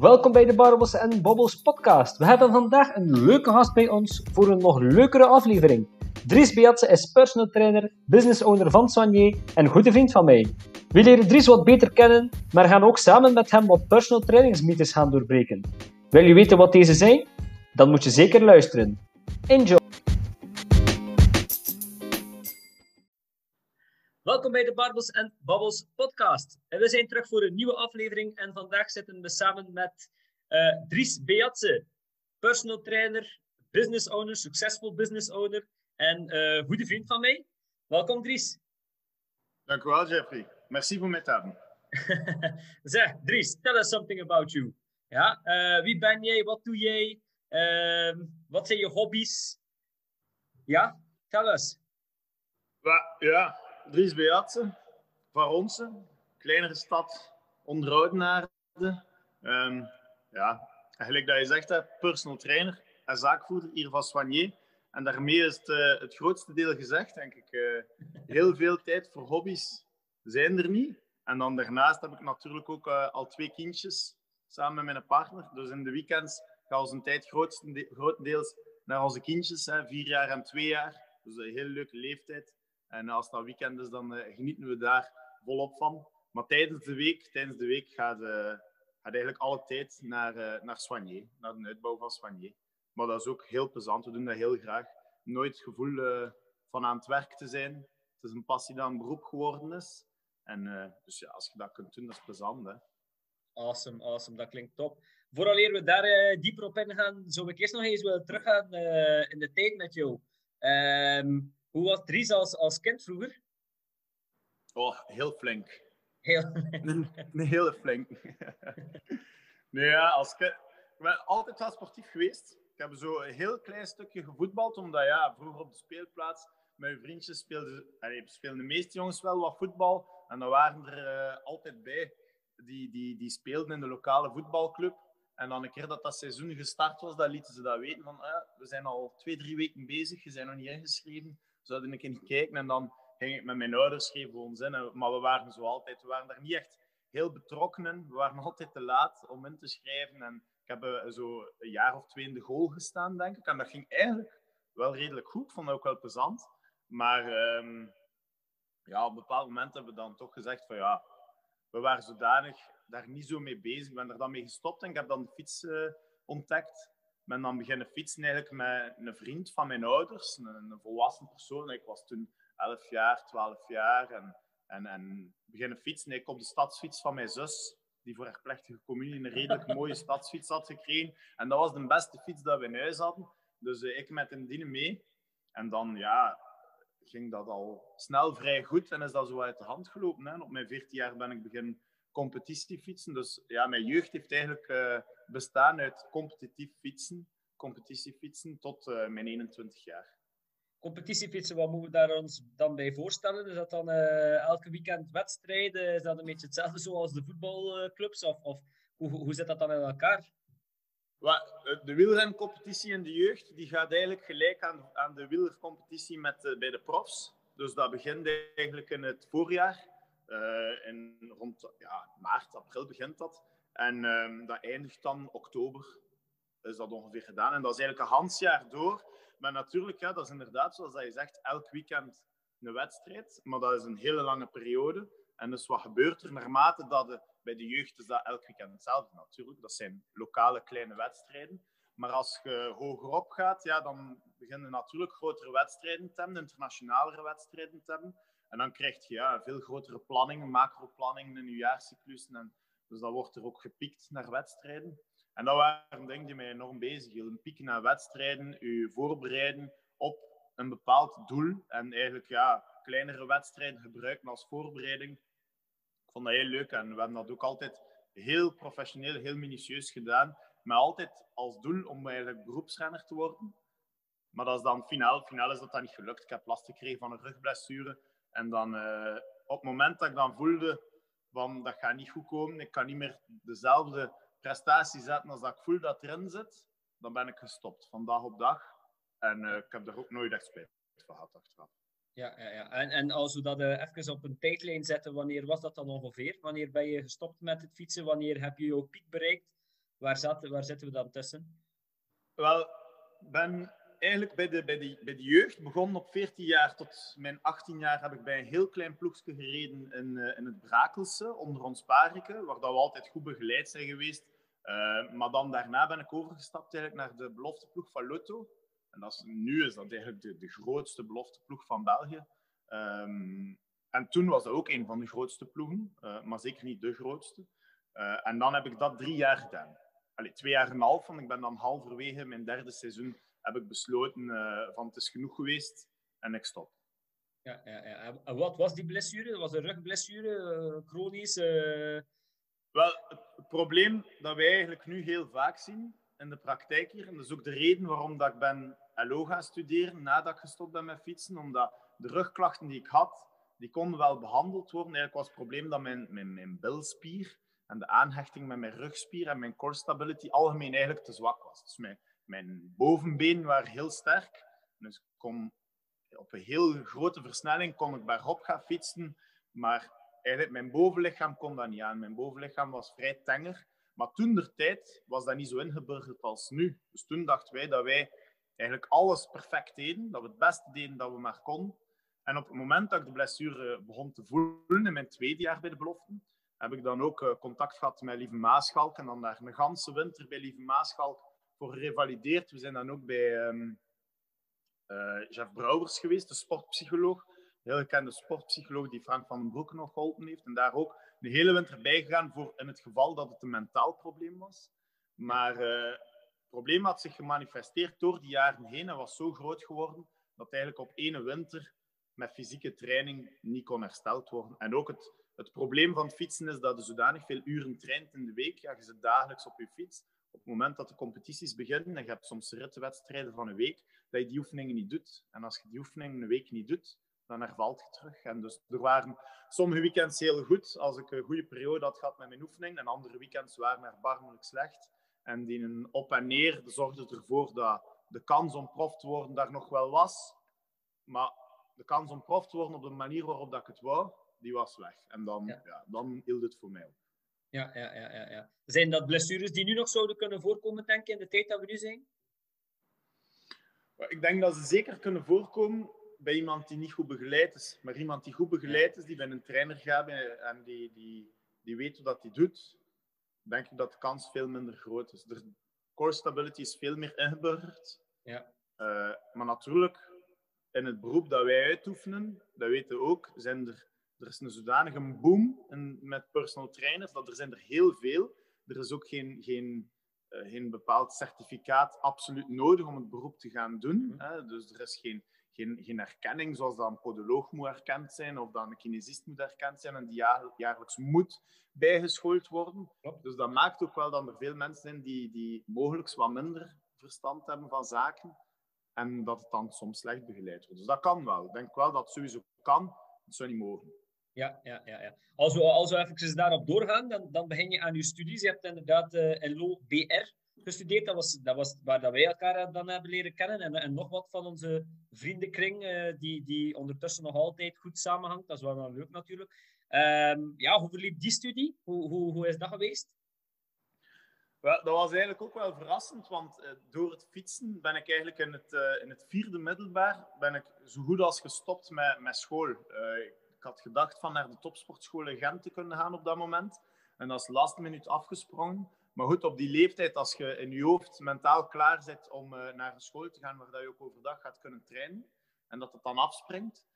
Welkom bij de Barbels en Bobbels podcast. We hebben vandaag een leuke gast bij ons voor een nog leukere aflevering. Dries Beatse is personal trainer, business owner van Soigné en goede vriend van mij. We leren Dries wat beter kennen, maar gaan ook samen met hem wat personal trainingsmythes gaan doorbreken. Wil je weten wat deze zijn? Dan moet je zeker luisteren. Enjoy! Welkom bij de Barbels en Babbels podcast. En we zijn terug voor een nieuwe aflevering en vandaag zitten we samen met uh, Dries Beatse, personal trainer, business owner, succesvol business owner en uh, goede vriend van mij. Welkom Dries. Dank u wel Jeffrey. Merci voor mij te hebben. zeg, Dries, tell us something about you. Ja, uh, wie ben jij? Wat doe jij? Ehm, wat zijn je hobby's? Ja, tell us. Ja, Dries Beatse, Ronsen, kleinere stad onder Oudenaarde. Um, ja, eigenlijk dat je zegt, personal trainer en zaakvoerder hier van Soigné. En daarmee is het, uh, het grootste deel gezegd, denk ik. Uh, heel veel tijd voor hobby's zijn er niet. En dan daarnaast heb ik natuurlijk ook uh, al twee kindjes samen met mijn partner. Dus in de weekends gaat onze tijd grotendeels naar onze kindjes, hè, vier jaar en twee jaar. Dus een hele leuke leeftijd. En als dat weekend is, dan uh, genieten we daar volop van. Maar tijdens de week, tijdens de week gaat, uh, gaat eigenlijk alle tijd naar, uh, naar Soigné, naar de uitbouw van Soigné. Maar dat is ook heel plezant, we doen dat heel graag. Nooit het gevoel van aan het werk te zijn. Het is een passie dat een beroep geworden is. En dus ja, als je dat kunt doen, dat is plezant. Hè? Awesome, awesome, dat klinkt top. Vooraleer we daar dieper op ingaan, zou ik eerst nog eens willen teruggaan in de tijd met jou. Um, hoe was Dries als, als kind vroeger? Oh, heel flink. Heel een, een hele flink. nee, ja, als kind... Ik ben altijd wel sportief geweest. Ik heb zo een heel klein stukje gevoetbald, omdat ja, vroeger op de speelplaats met mijn vriendjes speelden, allee, speelden de meeste jongens wel wat voetbal. En dan waren er uh, altijd bij die, die, die speelden in de lokale voetbalclub. En dan een keer dat dat seizoen gestart was, dan lieten ze dat weten. Van, ah, we zijn al twee, drie weken bezig, je bent nog niet ingeschreven zouden een keer niet kijken. En dan ging ik met mijn ouders geven ons in. Maar we waren zo altijd, we waren daar niet echt heel betrokken We waren altijd te laat om in te schrijven. En ik heb uh, zo een jaar of twee in de goal gestaan, denk ik. En dat ging eigenlijk wel redelijk goed. Ik vond het ook wel plezant. Maar um, ja, op een bepaald moment hebben we dan toch gezegd van ja, we waren zodanig daar niet zo mee bezig. Ik ben er dan mee gestopt en ik heb dan de fiets uh, ontdekt ben dan beginnen fietsen eigenlijk met een vriend van mijn ouders, een, een volwassen persoon. Ik was toen 11 jaar, 12 jaar en, en, en beginnen fietsen. Ik op de stadsfiets van mijn zus, die voor haar plechtige communie een redelijk mooie stadsfiets had gekregen. En dat was de beste fiets dat we in huis hadden. Dus uh, ik met een dienen mee. En dan ja, ging dat al snel vrij goed en is dat zo uit de hand gelopen. Hè. Op mijn 14 jaar ben ik beginnen competitiefietsen. Dus ja, mijn jeugd heeft eigenlijk uh, bestaan uit competitief fietsen, competitiefietsen tot uh, mijn 21 jaar. Competitiefietsen, wat moeten we daar ons dan bij voorstellen? Is dat dan uh, elke weekend wedstrijden? Is dat een beetje hetzelfde zoals de voetbalclubs? Of, of hoe, hoe zit dat dan in elkaar? De wielrencompetitie in de jeugd die gaat eigenlijk gelijk aan, aan de wielercompetitie met, bij de profs. Dus dat begint eigenlijk in het voorjaar. Uh, in rond ja, maart, april begint dat. En um, dat eindigt dan oktober. Is dat ongeveer gedaan. En dat is eigenlijk een handjaar door. Maar natuurlijk, ja, dat is inderdaad, zoals je zegt, elk weekend een wedstrijd. Maar dat is een hele lange periode. En dus wat gebeurt er naarmate dat bij de jeugd is dat elk weekend hetzelfde natuurlijk. Dat zijn lokale kleine wedstrijden. Maar als je hogerop gaat, ja, dan beginnen natuurlijk grotere wedstrijden te hebben, internationalere wedstrijden te hebben. En dan krijg je ja, veel grotere planningen, macroplanningen in je jaarcyclus. En dus dat wordt er ook gepikt naar wedstrijden. En dat waren dingen die mij enorm bezig hielden. Pieken naar wedstrijden, je voorbereiden op een bepaald doel. En eigenlijk ja, kleinere wedstrijden gebruiken als voorbereiding. Ik vond dat heel leuk en we hebben dat ook altijd heel professioneel, heel minutieus gedaan. Maar altijd als doel om eigenlijk beroepsrenner te worden. Maar dat is dan finaal. Finaal is dat dan niet gelukt. Ik heb last gekregen van een rugblessure. En dan uh, op het moment dat ik dan voelde van dat gaat niet goed komen, ik kan niet meer dezelfde prestatie zetten als dat ik voel dat erin zit, dan ben ik gestopt van dag op dag. En uh, ik heb er ook nooit echt spijt van gehad achteraf. Ja, ja, ja. En, en als we dat uh, even op een tijdlijn zetten, wanneer was dat dan ongeveer? Wanneer ben je gestopt met het fietsen? Wanneer heb je jouw piek bereikt? Waar, zat, waar zitten we dan tussen? Wel, ben eigenlijk bij de, bij, de, bij de jeugd begonnen op 14 jaar tot mijn 18 jaar heb ik bij een heel klein ploegje gereden in, uh, in het Brakelse, onder ons Pariken, waar dat we altijd goed begeleid zijn geweest. Uh, maar dan daarna ben ik overgestapt eigenlijk naar de belofteploeg van Lotto. En dat is, nu is dat eigenlijk de, de grootste belofteploeg van België. Um, en toen was dat ook een van de grootste ploegen, uh, maar zeker niet de grootste. en dan heb ik dat drie jaar gedaan. Allee, twee jaar en een half, want ik ben dan halverwege mijn derde seizoen heb ik besloten uh, van het is genoeg geweest en ik stop. Ja, ja, ja. En wat was die blessure? Was een rugblessure, uh, chronisch? Uh... Wel, het, probleem dat wij eigenlijk nu heel vaak zien in de praktijk hier, en dat is ook de reden waarom dat ik ben LO gaan studeren nadat ik gestopt ben met fietsen, omdat de rugklachten die ik had, die konden wel behandeld worden. Eigenlijk was het probleem dat mijn, mijn, mijn bilspier en de aanhechting met mijn rugspier en mijn core stability algemeen eigenlijk te zwak was. Dus mijn, mijn bovenbeen waren heel sterk. Dus ik kon op een heel grote versnelling kon ik bergop gaan fietsen. Maar eigenlijk mijn bovenlichaam kon dat niet aan. Mijn bovenlichaam was vrij tenger. Maar toen der tijd was dat niet zo ingeburgerd als nu. Dus toen dachten wij dat wij eigenlijk alles perfect deden. Dat we het beste deden dat we maar konden. En op het moment dat ik de blessure begon te voelen, in mijn tweede jaar bij de beloften, heb ik dan ook eh, contact gehad met Lieve Maaschalk. En dan daar een ganse winter bij Lieve Maaschalk voor gerevalideerd. We zijn dan ook bij um, uh, Jeff Brouwers geweest, de sportpsycholoog. Een heel gekende sportpsycholoog die Frank van den Broek nog geholpen heeft. En daar ook de hele winter bij gegaan voor in het geval dat het een mentaal probleem was. Maar uh, het probleem had zich gemanifesteerd door die jaren heen en was zo groot geworden dat eigenlijk op ene winter met fysieke training niet kon hersteld worden. En ook het, het probleem van het fietsen is dat je zodanig veel uren traint in de week. Ja, je zit dagelijks op je fiets op het moment dat de competities beginnen, en je hebt soms rittenwedstrijden van een week, dat je die oefeningen niet doet. En als je die oefeningen een week niet doet, dan hervalt je terug. En dus er waren sommige weekends heel goed, als ik een goede periode had gehad met mijn oefening, en andere weekends waren erbarmelijk slecht. En die een op en neer zorgde ervoor dat de kans om prof te worden daar nog wel was. Maar de kans om prof te worden op de manier waarop dat ik het wou, die was weg. En dan, ja. ja dan hield het voor mij op. Ja, ja, ja, ja, ja. Zijn dat blessures die nu nog zouden kunnen voorkomen, denk je, in de tijd dat we nu zijn? Ik denk dat ze zeker kunnen voorkomen bij iemand die niet goed begeleid is. Maar iemand die goed begeleid is, die bij een trainer gaat en die, die, die weet wat hij doet, denk ik dat de kans veel minder groot is. De core stability is veel meer ingeburgerd. Ja. Uh, maar natuurlijk, in het beroep dat wij uitoefenen, dat weten we ook, zijn er er is een zodanige boom met personal trainers, dat er zijn er heel veel. Er is ook geen, geen, uh, geen bepaald certificaat absoluut nodig om het beroep te gaan doen. Mm -hmm. hè? Dus er is geen, geen, geen erkenning zoals dat een podoloog moet erkend zijn of dat een kinesist moet erkend zijn en die jaar, jaarlijks moet bijgeschoold worden. Klopt. Dus dat maakt ook wel dat er veel mensen zijn die, die mogelijk wat minder verstand hebben van zaken en dat het dan soms slecht begeleid wordt. Dus dat kan wel. Ik denk wel dat het sowieso kan. Het zou niet mogen. Ja, ja, ja, ja. Als, we, als we even daarop doorgaan, dan, dan begin je aan je studies. Je hebt inderdaad uh, eh, LO-BR gestudeerd. Dat was, dat was waar dat wij elkaar dan hebben leren kennen. En, en nog wat van onze vriendenkring, uh, die, die ondertussen nog altijd goed samenhangt. Dat is wel, wel leuk natuurlijk. Um, ja, hoe verliep die studie? Hoe, hoe, hoe is dat geweest? Wel, dat was eigenlijk ook wel verrassend, want uh, door het fietsen ben ik eigenlijk in het, in het vierde middelbaar ben ik zo goed als gestopt met, met school. Had gedacht van naar de topsportschool in Gent te kunnen gaan op dat moment. En dat is last minuut afgesprongen. Maar goed, op die leeftijd, als je in je hoofd mentaal klaar zit om uh, naar een school te gaan waar je ook overdag gaat kunnen trainen, en dat het dan afspringt,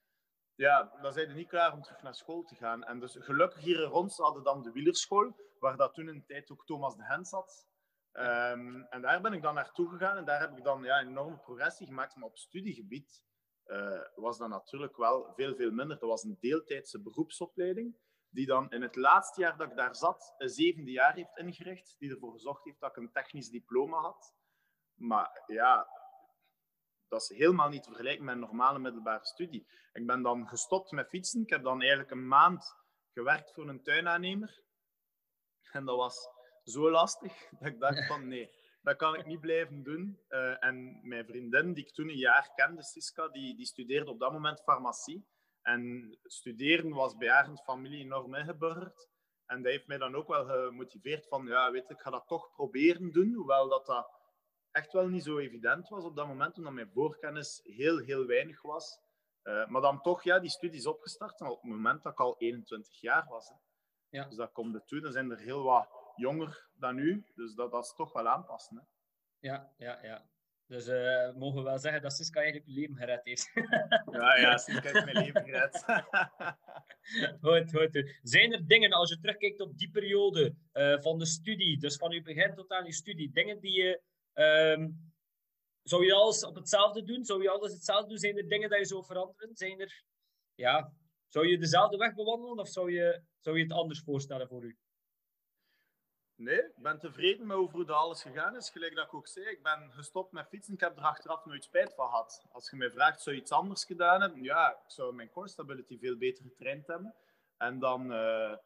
ja, dan zijn je niet klaar om terug naar school te gaan. En dus gelukkig hier rond hadden dan de wielerschool, waar dat toen in de tijd ook Thomas de Hens zat. Um, en daar ben ik dan naartoe gegaan en daar heb ik dan ja, een enorme progressie gemaakt. Maar op studiegebied uh, was dat natuurlijk wel veel, veel minder. Dat was een deeltijdse beroepsopleiding, die dan in het laatste jaar dat ik daar zat, een zevende jaar heeft ingericht, die ervoor gezorgd heeft dat ik een technisch diploma had. Maar ja, dat is helemaal niet te vergelijken met een normale middelbare studie. Ik ben dan gestopt met fietsen. Ik heb dan eigenlijk een maand gewerkt voor een tuinaannemer. En dat was zo lastig dat ik dacht van nee, dat kan ik niet blijven doen. Uh, en mijn vriendin, die ik toen een jaar kende, Siska, die, die studeerde op dat moment farmacie. En studeren was bij haar familie enorm ingeburgerd. En dat heeft mij dan ook wel gemotiveerd van, ja, weet ik ga dat toch proberen doen, hoewel dat dat echt wel niet zo evident was op dat moment, omdat mijn voorkennis heel, heel weinig was. Uh, maar dan toch ja, die studies opgestart op het moment dat ik al 21 jaar was. Hè. Ja. Dus dat komt er toe. Dan zijn er heel wat jonger dan nu, dus dat, dat is toch wel aanpassen. Hè. Ja, ja, ja. Dus uh, mogen we wel zeggen dat Siska eigenlijk je leven gered heeft. ja, ja, Siska heeft mijn leven gered. goed, goed. Zijn er dingen, als je terugkijkt op die periode uh, van de studie, dus van je begin tot aan je studie, dingen die je um, zou je alles op hetzelfde doen? Zou je alles hetzelfde doen? Zijn er dingen dat je zou veranderen? Zijn er, ja, zou je dezelfde weg bewandelen of zou je, zou je het anders voorstellen voor u? Nee, ik ben tevreden met hoe alles gegaan is. Gelijk dat ik ook zei, ik ben gestopt met fietsen. Ik heb er achteraf nooit spijt van gehad. Als je mij vraagt, zou je iets anders gedaan hebben? Ja, ik zou mijn core stability veel beter getraind hebben. En dan uh,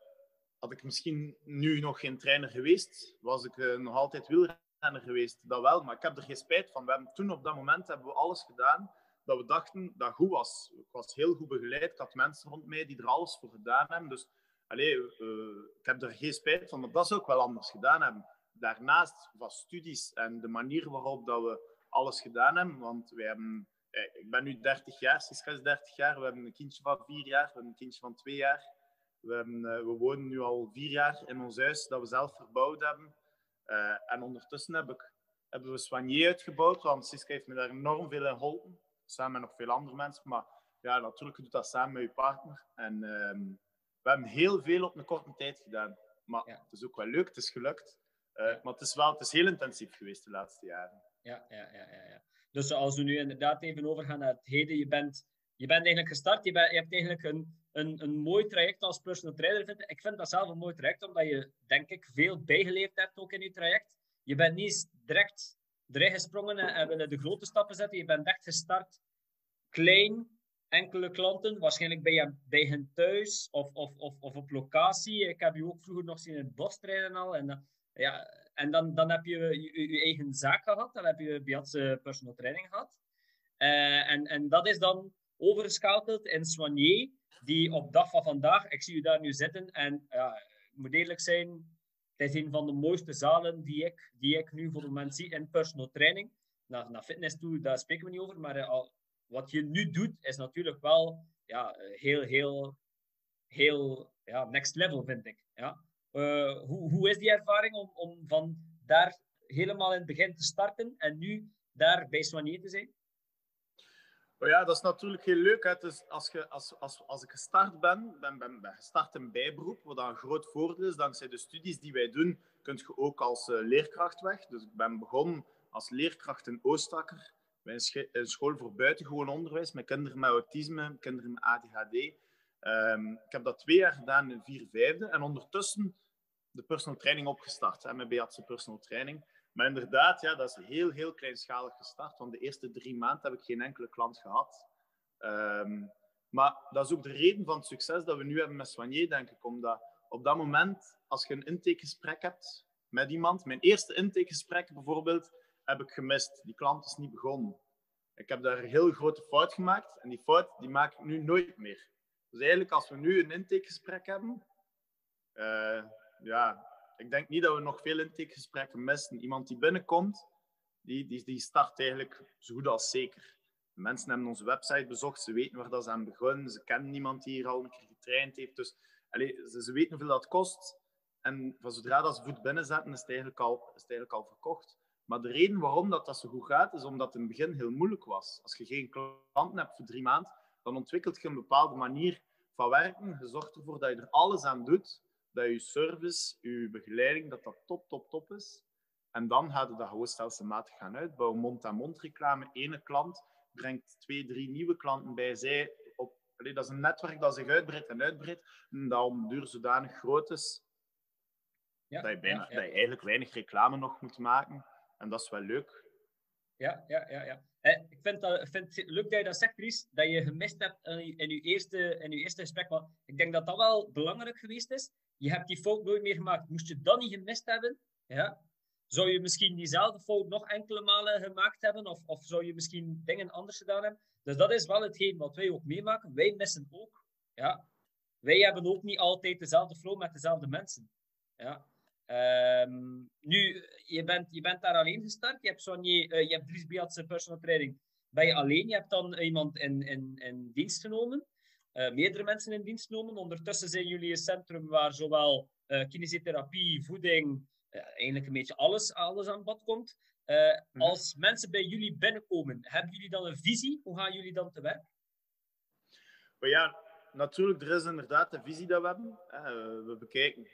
had ik misschien nu nog geen trainer geweest. Was ik uh, nog altijd wielrenner geweest, dat wel. Maar ik heb er geen spijt van. We hebben toen op dat moment hebben we alles gedaan dat we dachten dat goed was. Ik was heel goed begeleid. Ik had mensen rond mij die er alles voor gedaan hebben. Dus allez, uh, ik heb er geen spijt van. Maar dat zou ik wel anders gedaan hebben. Daarnaast van studies en de manier waarop dat we alles gedaan hebben. Want wij hebben, eh, ik ben nu 30 jaar, Siska is 30 jaar. We hebben een kindje van 4 jaar, we hebben een kindje van 2 jaar. We, we wonen nu al 4 jaar in ons huis dat we zelf verbouwd hebben. En ondertussen heb ik, hebben we Soigné uitgebouwd, want Siska heeft me daar enorm veel in geholpen. Samen met nog veel andere mensen. Maar ja, natuurlijk doet dat samen met je partner. En uh, we hebben heel veel op een korte tijd gedaan. Maar het is ook wel leuk, het is gelukt. Uh, ja. Maar het is wel het is heel intensief geweest de laatste jaren. Ja, ja, ja, ja, ja. Dus als we nu inderdaad even overgaan naar het heden, je bent, je bent eigenlijk gestart, je, bent, je hebt eigenlijk een, een, een mooi traject als personal trainer. Ik vind dat zelf een mooi traject, omdat je, denk ik, veel bijgeleerd hebt ook in je traject. Je bent niet direct erin gesprongen en willen de grote stappen zetten. Je bent echt gestart klein, enkele klanten, waarschijnlijk bij, bij hen thuis of, of, of, of op locatie. Ik heb je ook vroeger nog zien in het bos trainen al. En, ja, en dan, dan heb je je, eigen zaak gehad, dan heb je Biatse personal training gehad. Uh, en, en dat is dan overgeschakeld in Soigné die op dag van vandaag, ik zie u daar nu zitten en ja, ik moet eerlijk zijn, het is een van de mooiste zalen die ik, die ik nu voor het moment zie in personal training. Naar, naar fitness toe, daar spreken we niet over, maar uh, wat je nu doet is natuurlijk wel ja, heel, heel, heel ja, next level, vind ik. Ja. Uh, hoe, hoe is die ervaring om, om van daar helemaal in het begin te starten en nu daar bij Soigné te zijn? Maar ja, dat is natuurlijk heel leuk. Hè. Dus als, je, als, als, als ik gestart ben, ben, ben, gestart in bijberoep, wat een groot voordeel is. Dankzij de studies die wij doen, kun je ook als uh, leerkracht weg. Dus ik ben begonnen als leerkracht in Oostakker, bij een school voor buitengewoon onderwijs, met kinderen met autisme, kinderen met ADHD. Ehm, ik heb dat twee jaar gedaan in vier vijfde en ondertussen de personal training opgestart, hè, met Beatse personal training. Maar inderdaad, ja, dat is heel, heel kleinschalig gestart. Want de eerste drie maanden heb ik geen enkele klant gehad. Um, maar dat is ook de reden van het succes dat we nu hebben met Soigné, denk ik. Omdat op dat moment, als je een intakegesprek hebt met iemand... Mijn eerste intakegesprek bijvoorbeeld, heb ik gemist. Die klant is niet begonnen. Ik heb daar een heel grote fout gemaakt. En die fout die maak ik nu nooit meer. Dus eigenlijk, als we nu een intakegesprek hebben... Uh, ja, ik denk niet dat we nog veel intakegesprekken missen. Iemand die binnenkomt, die, die, die start eigenlijk zo goed als zeker. Mensen hebben onze website bezocht, ze weten waar dat ze aan begonnen, ze kennen niemand die hier al een keer getraind heeft. Dus allez, ze, ze, weten hoeveel dat kost. En van zodra dat ze voet binnenzetten, is het eigenlijk al, is het eigenlijk al verkocht. Maar de reden waarom dat, dat zo goed gaat, is omdat het in het begin heel moeilijk was. Als je geen klanten hebt voor drie maanden, dan ontwikkelt je een bepaalde manier van werken. Je zorgt ervoor dat je er alles aan doet dat je service, je begeleiding, dat dat top, top, top is. En dan gaat het dat gewoon stelselmatig gaan uitbouwen. Mond-aan-mond reclame. Ene klant brengt twee, drie nieuwe klanten bij. Zij op, allee, dat is een netwerk dat zich uitbreidt en uitbreidt. En dat om duur zodanig groot is ja, dat, je bijna, ja, ja. dat je eigenlijk weinig reclame nog moet maken. En dat is wel leuk. Ja, ja, ja. ja. ik vind, dat, vind het leuk dat je dat zegt, Chris, dat je gemist hebt in je, in eerste, in je eerste gesprek. Maar ik denk dat dat wel belangrijk geweest is je hebt die fout nooit meer gemaakt. Moest je dat niet gemist hebben, ja, zou je misschien diezelfde fout nog enkele malen gemaakt hebben? Of, of zou je misschien dingen anders gedaan hebben? Dus dat is wel hetgeen wat wij ook meemaken. Wij missen ook. Ja. wij hebben ook niet altijd dezelfde flow met dezelfde mensen. Ja. Ehm, nu, je bent, je bent daar alleen gestart. Je hebt, Sonje, uh, je hebt Dries Biatse personal training. Ben je alleen? Je hebt dan iemand in, in, in dienst genomen. Uh, meerdere mensen in dienst genomen. Ondertussen zijn jullie een centrum waar zowel uh, kinesiotherapie, voeding, eigenlijk een beetje alles, alles aan bod komt. Mhm. Als mensen bij jullie binnenkomen, hebben jullie dan een visie? Hoe gaan jullie dan te werk? ja, natuurlijk, er is inderdaad een visie dat we hebben. we bekijken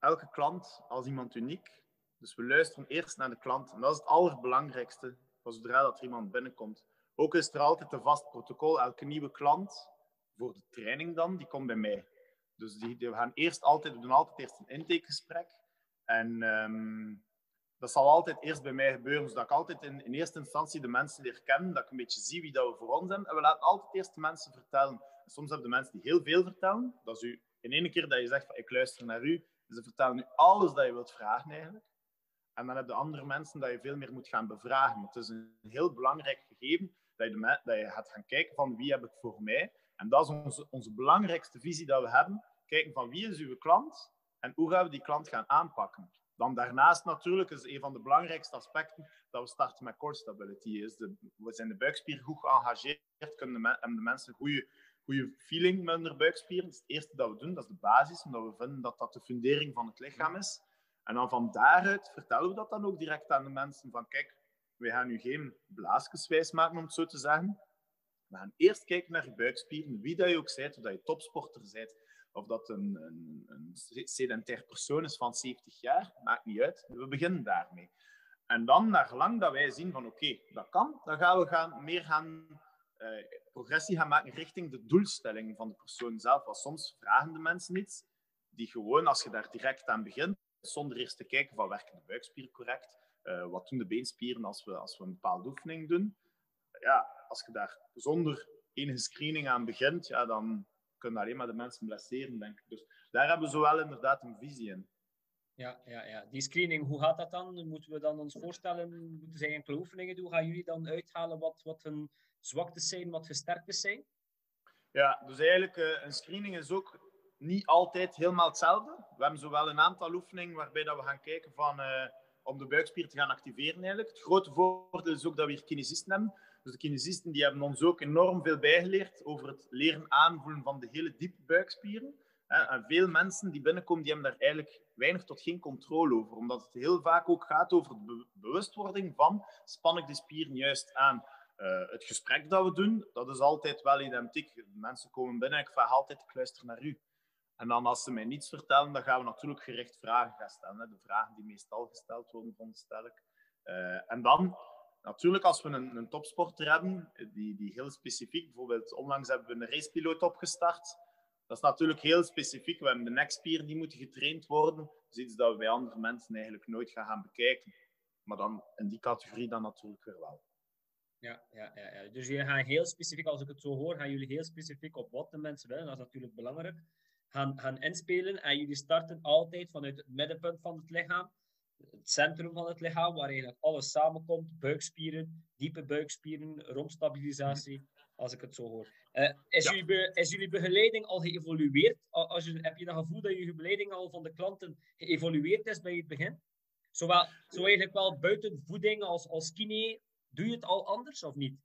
elke klant als iemand uniek. Dus we luisteren eerst naar de klant. En dat is het allerbelangrijkste zodra dat er iemand binnenkomt. Ook is er altijd een vast protocol. Elke nieuwe klant, voor de training dan, die komt bij mij. Dus die, we gaan eerst altijd, we doen altijd eerst een intakegesprek. En um, dat zal altijd eerst bij mij gebeuren. Zodat ik altijd in, in, eerste instantie de mensen leer kennen. Dat ik een beetje zie wie dat we voor ons zijn. En we laten altijd eerst de mensen vertellen. En soms hebben de mensen die heel veel vertellen. Dat is u in één keer dat je zegt van ik luister naar u. Ze vertellen nu alles dat je wilt vragen eigenlijk. En dan heb je andere mensen dat je veel meer moet gaan bevragen. Het is een heel belangrijk gegeven dat je, dat je gaat gaan kijken van wie heb ik voor mij. En dat is onze, onze belangrijkste visie dat we hebben. Kijken van wie is uw klant en hoe gaan we die klant gaan aanpakken. Dan daarnaast natuurlijk is een van de belangrijkste aspecten dat we starten met core stability. Is de, we zijn de buikspier goed geëngageerd, kunnen de, de mensen goede goede feeling met buikspieren. Dat is het eerste dat we doen, dat is de basis, omdat we vinden dat dat de fundering van het lichaam is. En dan van daaruit vertellen we dat dan ook direct aan de mensen van kijk, we gaan nu geen blaasjes wijs maken, om het zo te zeggen. We gaan eerst kijken naar je buikspieren, wie dat je ook bent, of dat je topsporter bent, of dat een, een, een sedentair persoon is van 70 jaar, maakt niet uit. We beginnen daarmee. En dan, naar lang dat wij zien van oké, dat kan, dan gaan we gaan, meer gaan progressie gaan maken richting de doelstelling van de persoon zelf. Want soms vragen de mensen iets die gewoon, als je daar direct aan begint, zonder eerst te kijken van werken de buikspieren correct, uh, wat doen de beenspieren als we, als we een bepaalde oefening doen. Ja, als je daar zonder enige screening aan begint, ja, dan kunnen alleen maar de mensen blesseren, denk ik. Dus daar hebben we zowel inderdaad een visie in. Ja, ja, ja. Die screening, hoe gaat dat dan? Moeten we dan ons voorstellen, moeten zij enkele oefeningen doen? Gaan jullie dan uithalen wat, wat hun zwaktes zijn, wat versterktes zijn? Ja, dus eigenlijk uh, een screening is ook niet altijd helemaal hetzelfde. We hebben zowel een aantal oefeningen waarbij dat we gaan kijken van, uh, om de buikspier te gaan activeren eigenlijk. Het grote voordeel is ook dat we hier kinesisten hebben. Dus de kinesisten die hebben ons ook enorm veel bijgeleerd over het leren aanvoelen van de hele diepe buikspieren. En veel mensen die binnenkomen, die hebben daar eigenlijk weinig tot geen controle over. Omdat het heel vaak ook gaat over de bewustwording van span ik de spieren juist aan. Uh, het gesprek dat we doen, dat is altijd wel identiek. Mensen komen binnen en ik vraag altijd, ik luister naar u. En dan als ze mij niets vertellen, dan gaan we natuurlijk gericht vragen gaan stellen. Hè. De vragen die meestal gesteld worden, veronderstel ik. Uh, en dan, natuurlijk als we een, een, topsporter hebben, die, die heel specifiek, bijvoorbeeld onlangs hebben we een racepiloot opgestart. Dat is natuurlijk heel specifiek. We hebben de nekspieren die moeten getraind worden. Dat is iets dat we bij andere mensen eigenlijk nooit gaan, gaan bekijken. Maar dan in die categorie dan natuurlijk weer wel. Ja, ja, ja, ja, dus jullie gaan heel specifiek, als ik het zo hoor, gaan jullie heel specifiek op wat de mensen willen. Dat is natuurlijk belangrijk. Gaan, gaan inspelen en jullie starten altijd vanuit het middenpunt van het lichaam. Het centrum van het lichaam, waar eigenlijk alles samenkomt. Buikspieren, diepe buikspieren, romstabilisatie, als ik het zo hoor. Uh, is, jullie be, is jullie begeleiding al geëvolueerd? Als je, heb je dat gevoel dat je begeleiding al van de klanten geëvolueerd is bij het begin? Zowel, zo eigenlijk wel buiten voeding als, als kine Doe je het al anders of niet?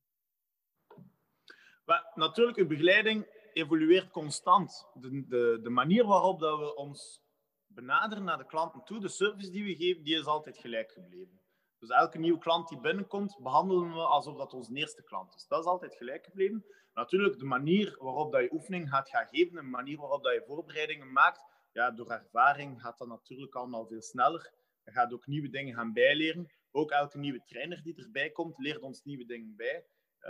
Maar, natuurlijk, uw begeleiding evolueert constant. De, de, de manier waarop dat we ons benaderen naar de klanten toe, de service die we geven, die is altijd gelijk gebleven. Dus elke nieuwe klant die binnenkomt, behandelen we alsof dat onze eerste klant is. Dat is altijd gelijk gebleven. Natuurlijk, de manier waarop dat je oefening gaat gaan geven, de manier waarop dat je voorbereidingen maakt, ja, door ervaring gaat dat natuurlijk allemaal veel sneller. Je gaat ook nieuwe dingen gaan bijleren. Ook elke nieuwe trainer die erbij komt, leert ons nieuwe dingen bij. Uh,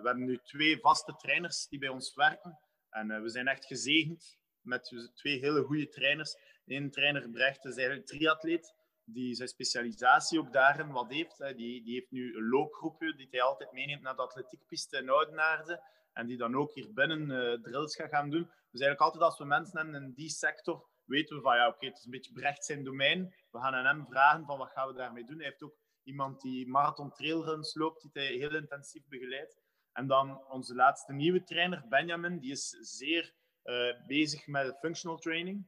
we hebben nu twee vaste trainers die bij ons werken. En uh, we zijn echt gezegend met twee hele goede trainers. Eén trainer, Brecht, is eigenlijk triatleet. Die zijn specialisatie ook daarin wat heeft. Hè. Die, die heeft nu een loopgroepje die hij altijd meeneemt naar de atletiekpiste in Oudenaarde. En die dan ook hier binnen uh, drills gaat gaan doen. Dus eigenlijk altijd als we mensen hebben in die sector, weten we van ja, oké, het is een beetje Brecht zijn domein. We gaan aan hem vragen van wat gaan we daarmee doen. Hij heeft ook iemand die marathon trailruns loopt, die hij heel intensief begeleidt. En dan onze laatste nieuwe trainer, Benjamin, die is zeer uh, bezig met functional training.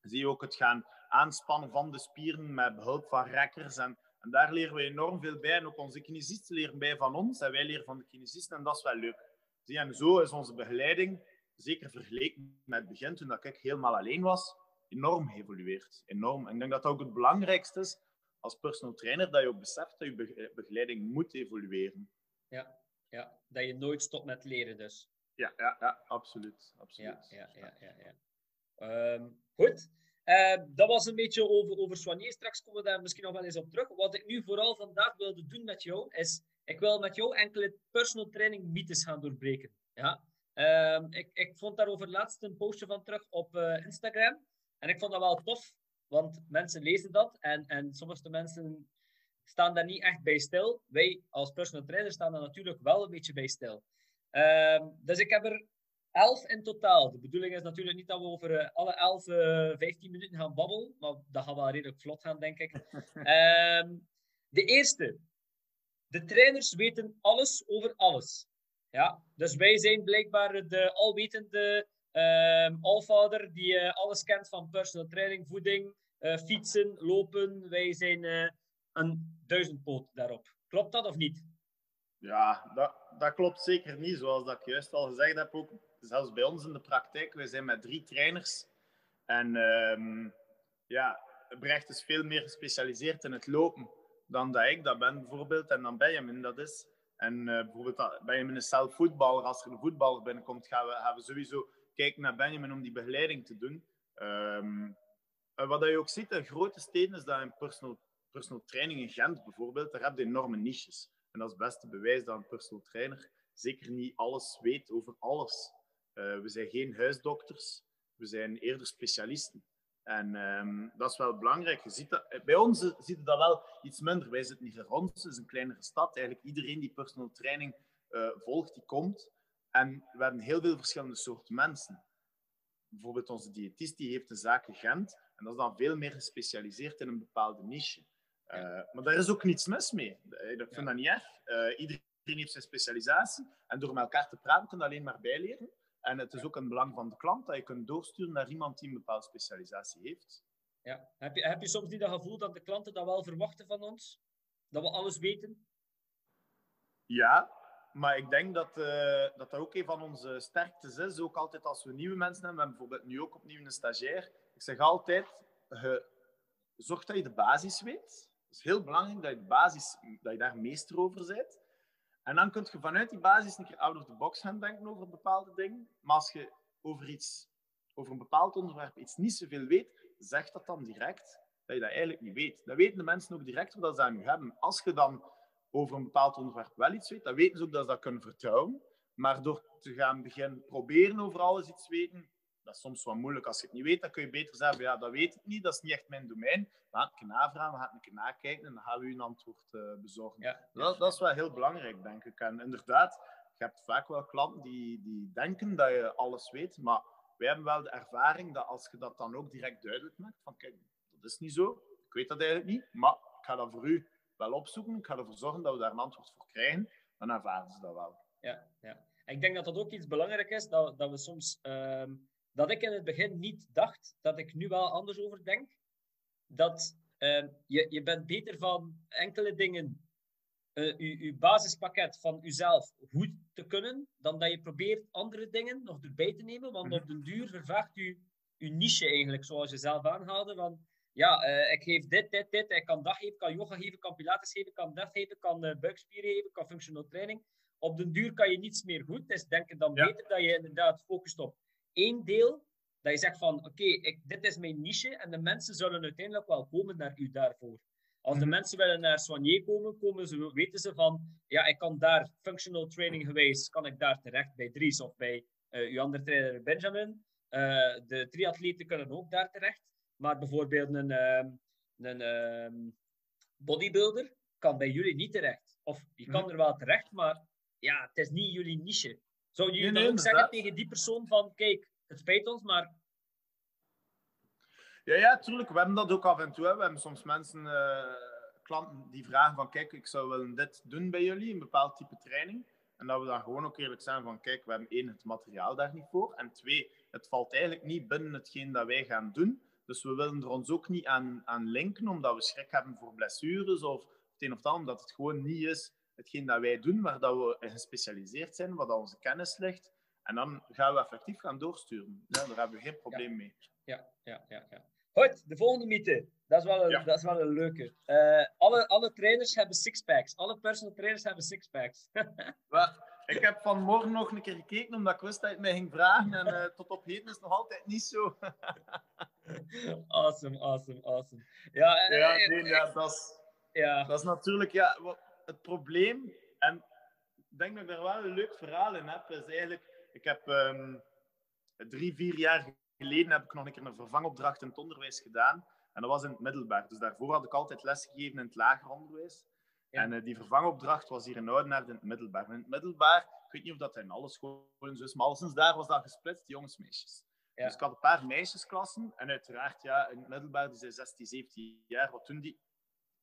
Zie je ook het gaan aanspannen van de spieren met behulp van rekkers. En, en daar leren we enorm veel bij. En ook onze kinesisten leren bij van ons en wij leren van de kinesisten. En dat is wel leuk. Zie, en zo is onze begeleiding, zeker vergeleken met het begin, toen ik helemaal alleen was, enorm geëvolueerd. Enorm. En ik denk dat dat ook het belangrijkste is als personal trainer, dat je ook beseft dat je begeleiding moet evolueren. Ja, ja. dat je nooit stopt met leren dus. Ja, ja, ja absoluut. absoluut. Ja, ja, ja, ja, ja. Um, goed. Uh, dat was een beetje over, over. Straks komen we daar misschien nog wel eens op terug. Wat ik nu vooral vandaag wilde doen met jou, is... Ik wil met jou enkele personal training mythes gaan doorbreken. Ja? Uh, ik, ik vond daarover laatst een postje van terug op uh, Instagram. En ik vond dat wel tof, want mensen lezen dat. En, en sommige mensen staan daar niet echt bij stil. Wij als personal trainer staan daar natuurlijk wel een beetje bij stil. Uh, dus ik heb er elf in totaal. De bedoeling is natuurlijk niet dat we over uh, alle elf uh, 15 minuten gaan babbelen. Maar dat gaat wel redelijk vlot gaan, denk ik. uh, de eerste. De trainers weten alles over alles. Ja, dus wij zijn blijkbaar de alwetende uh, allvader die uh, alles kent van personal training, voeding, uh, fietsen, lopen. Wij zijn een duizendpoot daarop. Klopt dat of niet? Ja, dat, dat klopt zeker niet. Zoals dat ik juist al gezegd heb, ook zelfs bij ons in de praktijk. We zijn met drie trainers. En um, ja, Brecht is veel meer gespecialiseerd in het lopen dan dat ik dat ben, bijvoorbeeld. En dan Benjamin dat is. En uh, bijvoorbeeld Benjamin is zelf voetballer. Als er een voetballer binnenkomt, gaan we, gaan we sowieso kijken naar Benjamin om die begeleiding te doen. Um, wat je ook ziet in grote steden is dat in personal, personal training in Gent bijvoorbeeld, daar heb je enorme niches. En dat is het beste bewijs dat een personal trainer zeker niet alles weet over alles. Uh, we zijn geen huisdokters, we zijn eerder specialisten. En um, dat is wel belangrijk. Je ziet dat, bij ons ziet dat wel iets minder. Wij zitten hier rond, het is een kleinere stad. Eigenlijk iedereen die personal training uh, volgt, die komt. En we hebben heel veel verschillende soorten mensen. Bijvoorbeeld onze diëtist die heeft een zaak in Gent. En dat is dan veel meer gespecialiseerd in een bepaalde niche. Uh, maar daar is ook niets mis mee. Ik vind ja. dat niet erg. Uh, iedereen heeft zijn specialisatie. En door met elkaar te praten kun je alleen maar bijleren. En het is ook een belang van de klant dat je kunt doorsturen naar iemand die een bepaalde specialisatie heeft. Ja. Heb, je, heb je soms niet dat gevoel dat de klanten dat wel verwachten van ons? Dat we alles weten? Ja, maar ik denk dat, uh, dat ook een van onze sterktes is. Ook altijd als we nieuwe mensen hebben. We hebben bijvoorbeeld nu ook opnieuw een stagiair. Ik zeg altijd, uh, zorg dat je de basis weet. Het is heel belangrijk dat je, de basis, dat je daar meester over bent. En dan kun je vanuit die basis een keer out of the box gaan denken over bepaalde dingen. Maar als je over, iets, over een bepaald onderwerp iets niet zoveel weet, zeg dat dan direct dat je dat eigenlijk niet weet. Dat weten de mensen ook direct wat ze aan je hebben. Als je dan over een bepaald onderwerp wel iets weet, dan weten ze ook dat ze dat kunnen vertrouwen. Maar door te gaan beginnen proberen over alles iets te weten, dat is soms wat moeilijk. Als je het niet weet, dan kun je beter zeggen, ja, dat weet ik niet, dat is niet echt mijn domein. Dan ga ik navragen, dan ga ik nakijken en dan gaan we u een antwoord uh, bezorgen. Ja, dat, dat, is wel heel belangrijk, denk ik. En inderdaad, je hebt vaak wel klanten die, die denken dat je alles weet, maar wij hebben wel de ervaring dat als je dat dan ook direct duidelijk maakt, van kijk, dat is niet zo, ik weet dat eigenlijk niet, maar ik ga dat voor u wel opzoeken, ik ga ervoor zorgen dat we daar een antwoord voor krijgen, dan ervaren ze dat wel. Ja, ja. Ik denk dat dat ook iets belangrijk is, dat, dat we soms... Uh dat ik in het begin niet dacht dat ik nu wel anders over denk. Dat uh, je, je bent beter van enkele dingen, uh, uw, basispakket van uzelf goed te kunnen, dan dat je probeert andere dingen nog erbij te nemen. Want op den duur vervaagt u uw niche eigenlijk, zoals je zelf aanhaalde. Van, ja, uh, ik geef dit, dit, dit. Ik kan dat geven, kan yoga geven, kan pilates geven, kan dat geven, kan uh, buikspieren geven, kan functional training. Op den duur kan je niets meer goed. Dus denk ik dan ja. beter dat je inderdaad focust op één deel, dat je zegt van, oké, okay, dit is mijn niche en de mensen zullen uiteindelijk wel komen naar u daarvoor. Als de mhm. mensen willen naar Soigné komen, komen ze, weten ze van, ja, ik kan daar functional training geweest, kan ik daar terecht bij Dries of bij uh, uw andere trainer Benjamin. Uh, de triatleten kunnen ook daar terecht. Maar bijvoorbeeld een, uh, een ehm, bodybuilder kan bij jullie niet terecht. Of je kan mhm. er wel terecht, maar ja, het is niet jullie niche. Zou jullie nee, dan ook zeggen tegen die persoon van, kijk, het spijt ons, maar... Ja, ja, tuurlijk. We hebben dat ook af en toe. Hè. We hebben soms mensen, uh, klanten, die vragen van, kijk, ik zou willen dit doen bij jullie, een bepaald type training. En dat we dan gewoon ook eerlijk zijn van, kijk, we hebben één, het materiaal daar niet voor. En twee, het valt eigenlijk niet binnen hetgeen dat wij gaan doen. Dus we willen er ons ook niet aan, aan linken, omdat we schrik hebben voor blessures of het een of het ander, omdat het gewoon niet is hetgeen dat wij doen, waar dat we gespecialiseerd zijn, waar dat onze kennis ligt. En dan gaan we effectief gaan doorsturen. Ja, daar hebben we geen probleem mee. Ja, ja, ja. ja. Goed, de volgende mythe. Dat is wel een, dat is wel een leuke. Uh, alle, alle trainers hebben sixpacks. Alle personal trainers hebben sixpacks. ik heb vanmorgen nog een keer gekeken, omdat ik wist dat je mij ging vragen. En uh, tot op heden is het nog altijd niet zo. awesome, awesome, awesome. Ja, ja, eh, nee, ja, dat, is, ja. dat is natuurlijk ja, het probleem. En ik denk dat ik daar wel een leuk verhaal in heb. Is eigenlijk, ik heb um, drie, vier jaar geleden heb ik nog een keer een vervangopdracht in het onderwijs gedaan. En dat was in het middelbaar. Dus daarvoor had ik altijd lesgegeven in het lager onderwijs. En uh, die vervangopdracht was hier in Oudenaarde in het middelbaar. in het middelbaar, ik weet niet of dat in alle scholen zo is, maar alleszins daar was dat gesplitst, jongens-meisjes. Ja. Dus ik had een paar meisjesklassen. En uiteraard, ja, in het middelbaar, die zijn 16, 17 jaar. Wat doen die?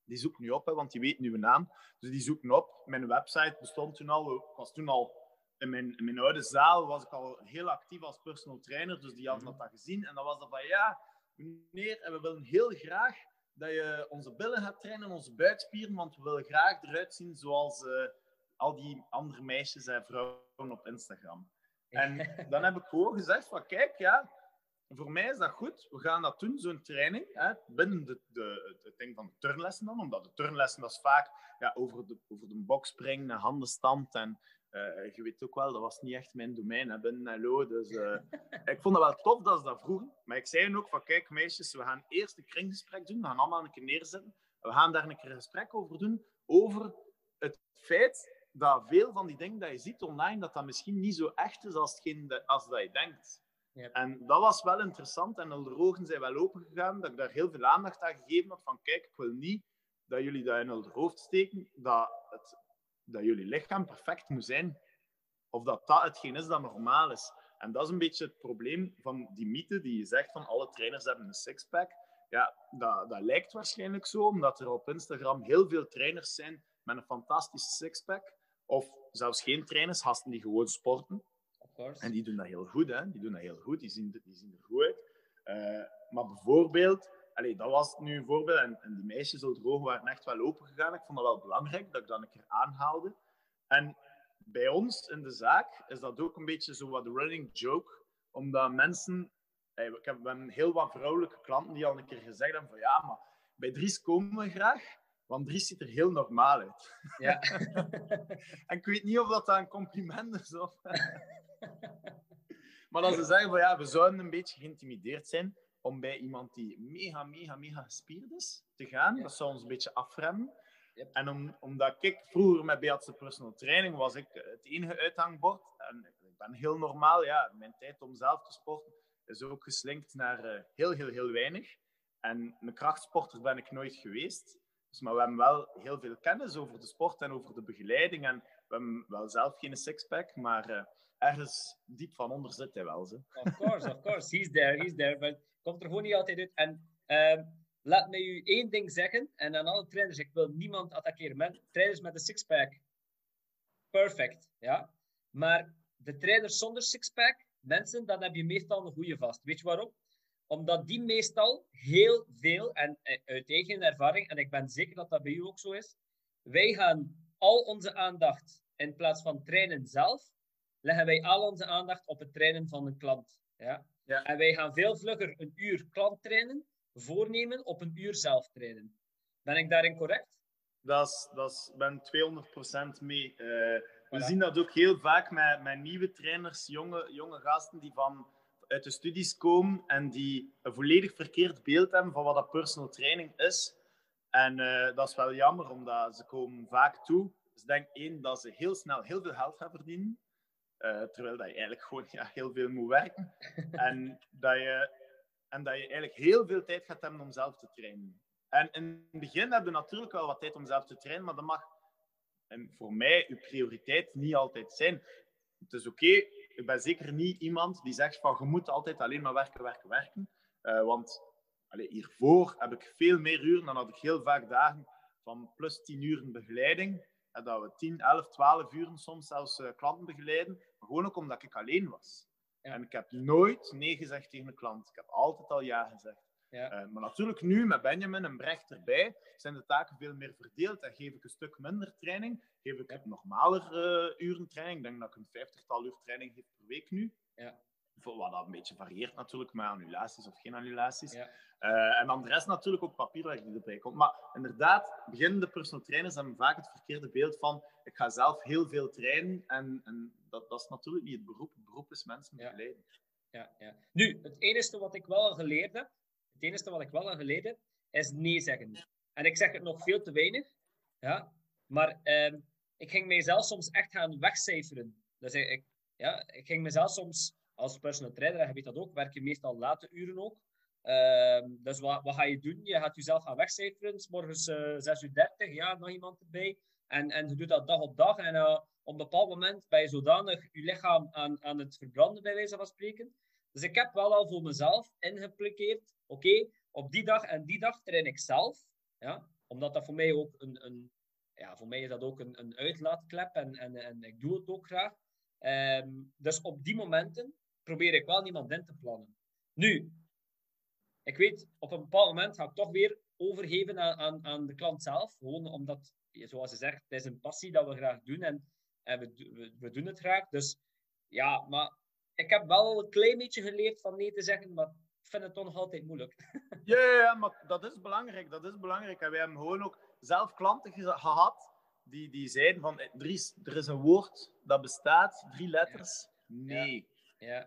Die zoeken nu op, hè, want die weten nu naam. Dus die zoeken op. Mijn website bestond toen al. Ik was toen al in mijn, in mijn oude zaal was ik al heel actief als personal trainer, dus die hadden mhm. dat gezien. En dan was dat van, ja, meneer, en we willen heel graag dat je onze billen gaat trainen, onze buikspieren, want we willen graag eruit zien zoals uh, al die andere meisjes en vrouwen op Instagram. En dan heb ik gewoon gezegd van, kijk, ja, voor mij is dat goed. We gaan dat doen, zo'n training, hè, binnen de, de, het ding van de turnlessen dan, omdat de turnlessen, dat is vaak ja, over, de, over de box springen, handenstand en uh, je weet ook wel, dat was niet echt mijn domein hè, binnen LO. Dus uh, ik vond het wel tof dat ze dat vroegen. Maar ik zei ook van, kijk meisjes, we gaan eerst een kringgesprek doen. We gaan allemaal een keer neerzetten. We gaan daar een keer een gesprek over doen. Over het feit dat veel van die dingen dat je ziet online, dat dat misschien niet zo echt is als, als dat je denkt. En dat was wel interessant. En de ogen zijn wel open gegaan. Dat ik daar heel veel aandacht aan gegeven had. Van kijk, ik wil niet dat jullie dat in hun hoofd steken. Dat het dat jullie lichaam perfect moet zijn. Of dat dat hetgeen is dat normaal is. En dat is een beetje het probleem van die mythe die je zegt van alle trainers hebben een sixpack. Ja, dat, dat lijkt waarschijnlijk zo, omdat er op Instagram heel veel trainers zijn met een fantastische sixpack. Of zelfs geen trainers, gasten die gewoon sporten. En die doen dat heel goed, hè. Die doen dat heel goed, die zien, die zien er goed uit. Uh, maar bijvoorbeeld, Allee, dat was nu een voorbeeld. En, en die meisjes, de ogen waren echt wel open gegaan. Ik vond dat wel belangrijk dat ik dat een keer aanhaalde. En bij ons in de zaak is dat ook een beetje zo wat running joke. Omdat mensen... Ik heb heel wat vrouwelijke klanten die al een keer gezegd hebben van ja, maar bij Dries komen we graag. Want Dries ziet er heel normaal uit. Ja. en ik weet niet of dat een compliment is. Of... maar als ze zeggen van ja, we zouden een beetje geïntimideerd zijn om bij iemand die mega, mega, mega gespierd is te gaan. Dat zou ons een beetje afremmen. En om, omdat ik vroeger met Beatse personal training was ik het enige uithangbord. En ik ben heel normaal, ja, mijn tijd om zelf te sporten is ook geslinkt naar uh, heel, heel, heel weinig. En een krachtsporter ben ik nooit geweest. Dus, maar we hebben wel heel veel kennis over de sport en over de begeleiding. En we hebben wel zelf geen sixpack, maar uh, ergens diep van onder zit hij wel. Zo. Of course, of course. He's there, he's there. But komt er gewoon niet altijd uit. En uh, laat me u één ding zeggen. En aan alle trainers, ik wil niemand attackeren. Trainers met een sixpack, perfect. Ja? Maar de trainers zonder sixpack, mensen, dan heb je meestal een goede vast. Weet je waarom? Omdat die meestal heel veel, en eh, uit eigen ervaring, en ik ben zeker dat dat bij u ook zo is, wij gaan al onze aandacht in plaats van trainen zelf, leggen wij al onze aandacht op het trainen van een klant. Ja? Ja. En wij gaan veel vlugger een uur klant trainen, voornemen op een uur zelf trainen. Ben ik daarin correct? Dat is, dat is, ben 200% mee. Uh, we zien dat ook heel vaak met, met nieuwe trainers, jonge, jonge gasten die van, uit de studies komen en die een volledig verkeerd beeld hebben van wat dat personal training is. En uh, dat is wel jammer, omdat ze komen vaak toe. Ze denken één dat ze heel snel heel veel geld gaan verdienen. Uh, terwijl dat je eigenlijk gewoon ja, heel veel moet werken. en, dat je, en dat je eigenlijk heel veel tijd gaat hebben om zelf te trainen. En in het begin heb je natuurlijk wel wat tijd om zelf te trainen, maar dat mag en voor mij uw prioriteit niet altijd zijn. Het is oké, ik ben zeker niet iemand die zegt van je moet altijd alleen maar werken, werken, werken. Uh, want hiervoor heb ik veel meer uren, dan had ik heel vaak dagen van plus 10 uur begeleiding. En dat we 10, 11, 12 uur soms zelfs uh, klanten begeleiden. Gewoon ook omdat ik alleen was. Ja. En ik heb nooit nee gezegd tegen een klant. Ik heb altijd al ja gezegd. Ja. Uh, maar natuurlijk nu met Benjamin en Brecht erbij zijn de taken veel meer verdeeld en geef ik een stuk minder training. Geef ik ja. normaler uh, uren training. Ik denk dat ik een vijftigtal uur training geef per week nu. Ja. Wat dat een beetje varieert natuurlijk, met annulaties of geen annulaties. Ja. Uh, en dan de rest natuurlijk ook papierwerk die erbij komt. Maar inderdaad, beginnende personal trainers hebben vaak het verkeerde beeld van ik ga zelf heel veel trainen. En, en dat, dat is natuurlijk niet het beroep. Het beroep is mensen begeleiden. Ja, ja. Nu, het enige wat ik wel geleerd heb, het enige wat ik wel al geleerd heb, is nee zeggen. En ik zeg het nog veel te weinig. Ja, maar uh, ik ging mijzelf soms echt gaan wegcijferen. Dus ik, ja, ik ging mezelf soms als personal trainer, je weet dat ook, werk je meestal late uren ook. Uh, dus wat, wat ga je doen? Je gaat jezelf gaan wegcijferen. Morgens uh, 6 uur 30, ja, nog iemand erbij. En, en je doet dat dag op dag. En uh, op een bepaald moment ben je zodanig je lichaam aan, aan het verbranden, bij wijze van spreken. Dus ik heb wel al voor mezelf ingeplikeerd. Oké, op die dag en die dag train ik zelf. Ja? Omdat dat voor mij ook een, een ja, voor mij is dat ook een, een uitlaatklep en, en, en ik doe het ook graag. Um, dus op die momenten probeer ik wel niemand in te plannen. Nu, ik weet, op een bepaald moment ga ik toch weer overgeven aan, aan, aan de klant zelf. Gewoon omdat, zoals je zegt, het is een passie dat we graag doen en, en we, we, we doen het graag. Dus ja, maar ik heb wel een klein beetje geleerd van nee te zeggen, maar ik vind het toch nog altijd moeilijk. Ja, ja, ja, maar dat is belangrijk. Dat is belangrijk. En wij hebben gewoon ook zelf klanten gehad die, die zeiden van, Dries, er is een woord dat bestaat, drie letters. Nee. Ja.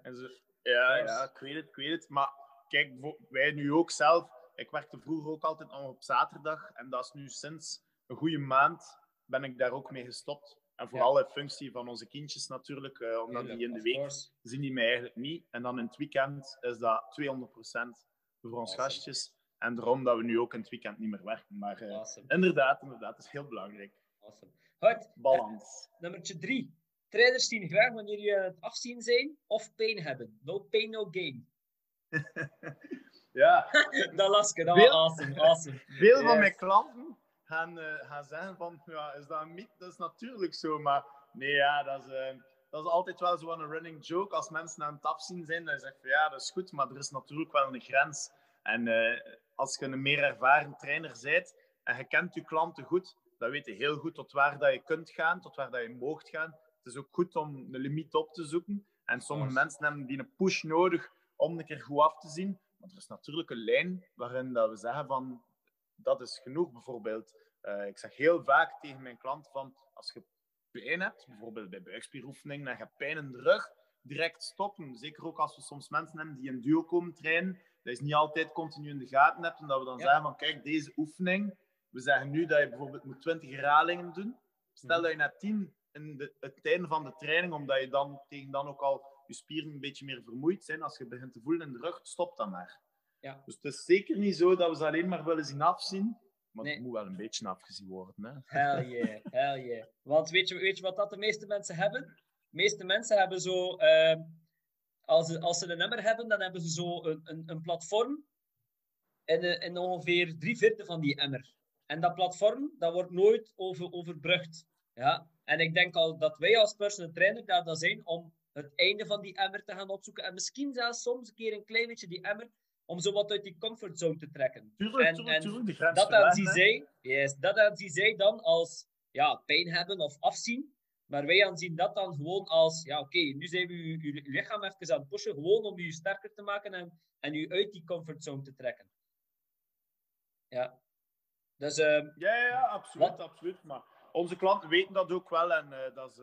En ze, ja, ja, ik weet het, ik weet het. Maar kijk, wij nu ook zelf. Ik werkte vroeger ook altijd nog op zaterdag. En dat is nu sinds een goede maand ben ik daar ook mee gestopt. En vooral in functie van onze kindjes natuurlijk. Uh, omdat die in de week zien die mij eigenlijk niet. En dan in het weekend is dat 200% voor ons gastjes. En daarom dat we nu ook in het weekend niet meer werken. Maar uh, inderdaad, inderdaad, dat is heel belangrijk. Awesome. Goed. Balans. Uh, nummertje drie. Trainers zien graag wanneer je het afzien zijn of pijn hebben. No pain, no gain. ja. dat las ik, dat was awesome. awesome. Veel van mijn klanten gaan, uh, gaan zeggen van, ja, is dat een mythe? Dat is natuurlijk zo, maar nee, ja, dat is, uh, dat is altijd wel zo'n running joke. Als mensen aan het afzien zijn, dan zeg je van, ja, dat is goed, maar er is natuurlijk wel een grens. En uh, als je een meer ervaren trainer bent en je kent je klanten goed, dan weet je heel goed tot waar dat je kunt gaan, tot waar dat je moogt gaan. Het is ook goed om een limiet op te zoeken. En sommige mensen hebben die een push nodig om een keer goed af te zien. Maar er is natuurlijk een lijn waarin dat we zeggen van dat is genoeg bijvoorbeeld. Uh, ik zeg heel vaak tegen mijn klanten van als je pijn hebt, bijvoorbeeld bij buikspieroefeningen, en je hebt pijn in de rug, direct stoppen. Zeker ook als we soms mensen hebben die in duo komen trainen, dat is niet altijd continu in de gaten hebt en dat we dan zeggen van kijk, deze oefening, we zeggen nu dat je bijvoorbeeld moet 20 herhalingen doen. Stel mhm. dat je na 10 in de, het einde van de training, omdat je dan tegen dan ook al je spieren een beetje meer vermoeid zijn, als je begint te voelen in de rug, stop dan maar. Ja. Dus het is zeker niet zo dat we ze alleen maar willen zien afzien. Maar het moet wel een beetje afgezien worden. Hè? Hell yeah, hell yeah. Want weet je, weet je wat dat de meeste mensen hebben? De meeste mensen hebben zo... Uh, als, ze, als ze een nummer hebben, dan hebben ze zo een, een, een platform in, in ongeveer drie vierde van die emmer. En dat platform, dat wordt nooit over, overbrugd. Ja? En ik denk al dat wij als personal trainer daar dan zijn om het einde van die emmer te gaan opzoeken. En misschien zelfs soms een keer een klein beetje die emmer om zo wat uit die comfortzone te trekken. Tuurlijk, en, tuurlijk, tuurlijk. dat aanzien zij, yes, dat aanzien zij dan als ja, pijn hebben of afzien. Maar wij aanzien dat dan gewoon als, ja oké, nu zijn we uw, lichaam even aan het pushen, gewoon om je sterker te maken en, en u uit die comfortzone te trekken. Ja. Dus, uh, ja, ja, absoluut, absoluut. Maar onze klanten weten dat ook wel. En uh, dat is,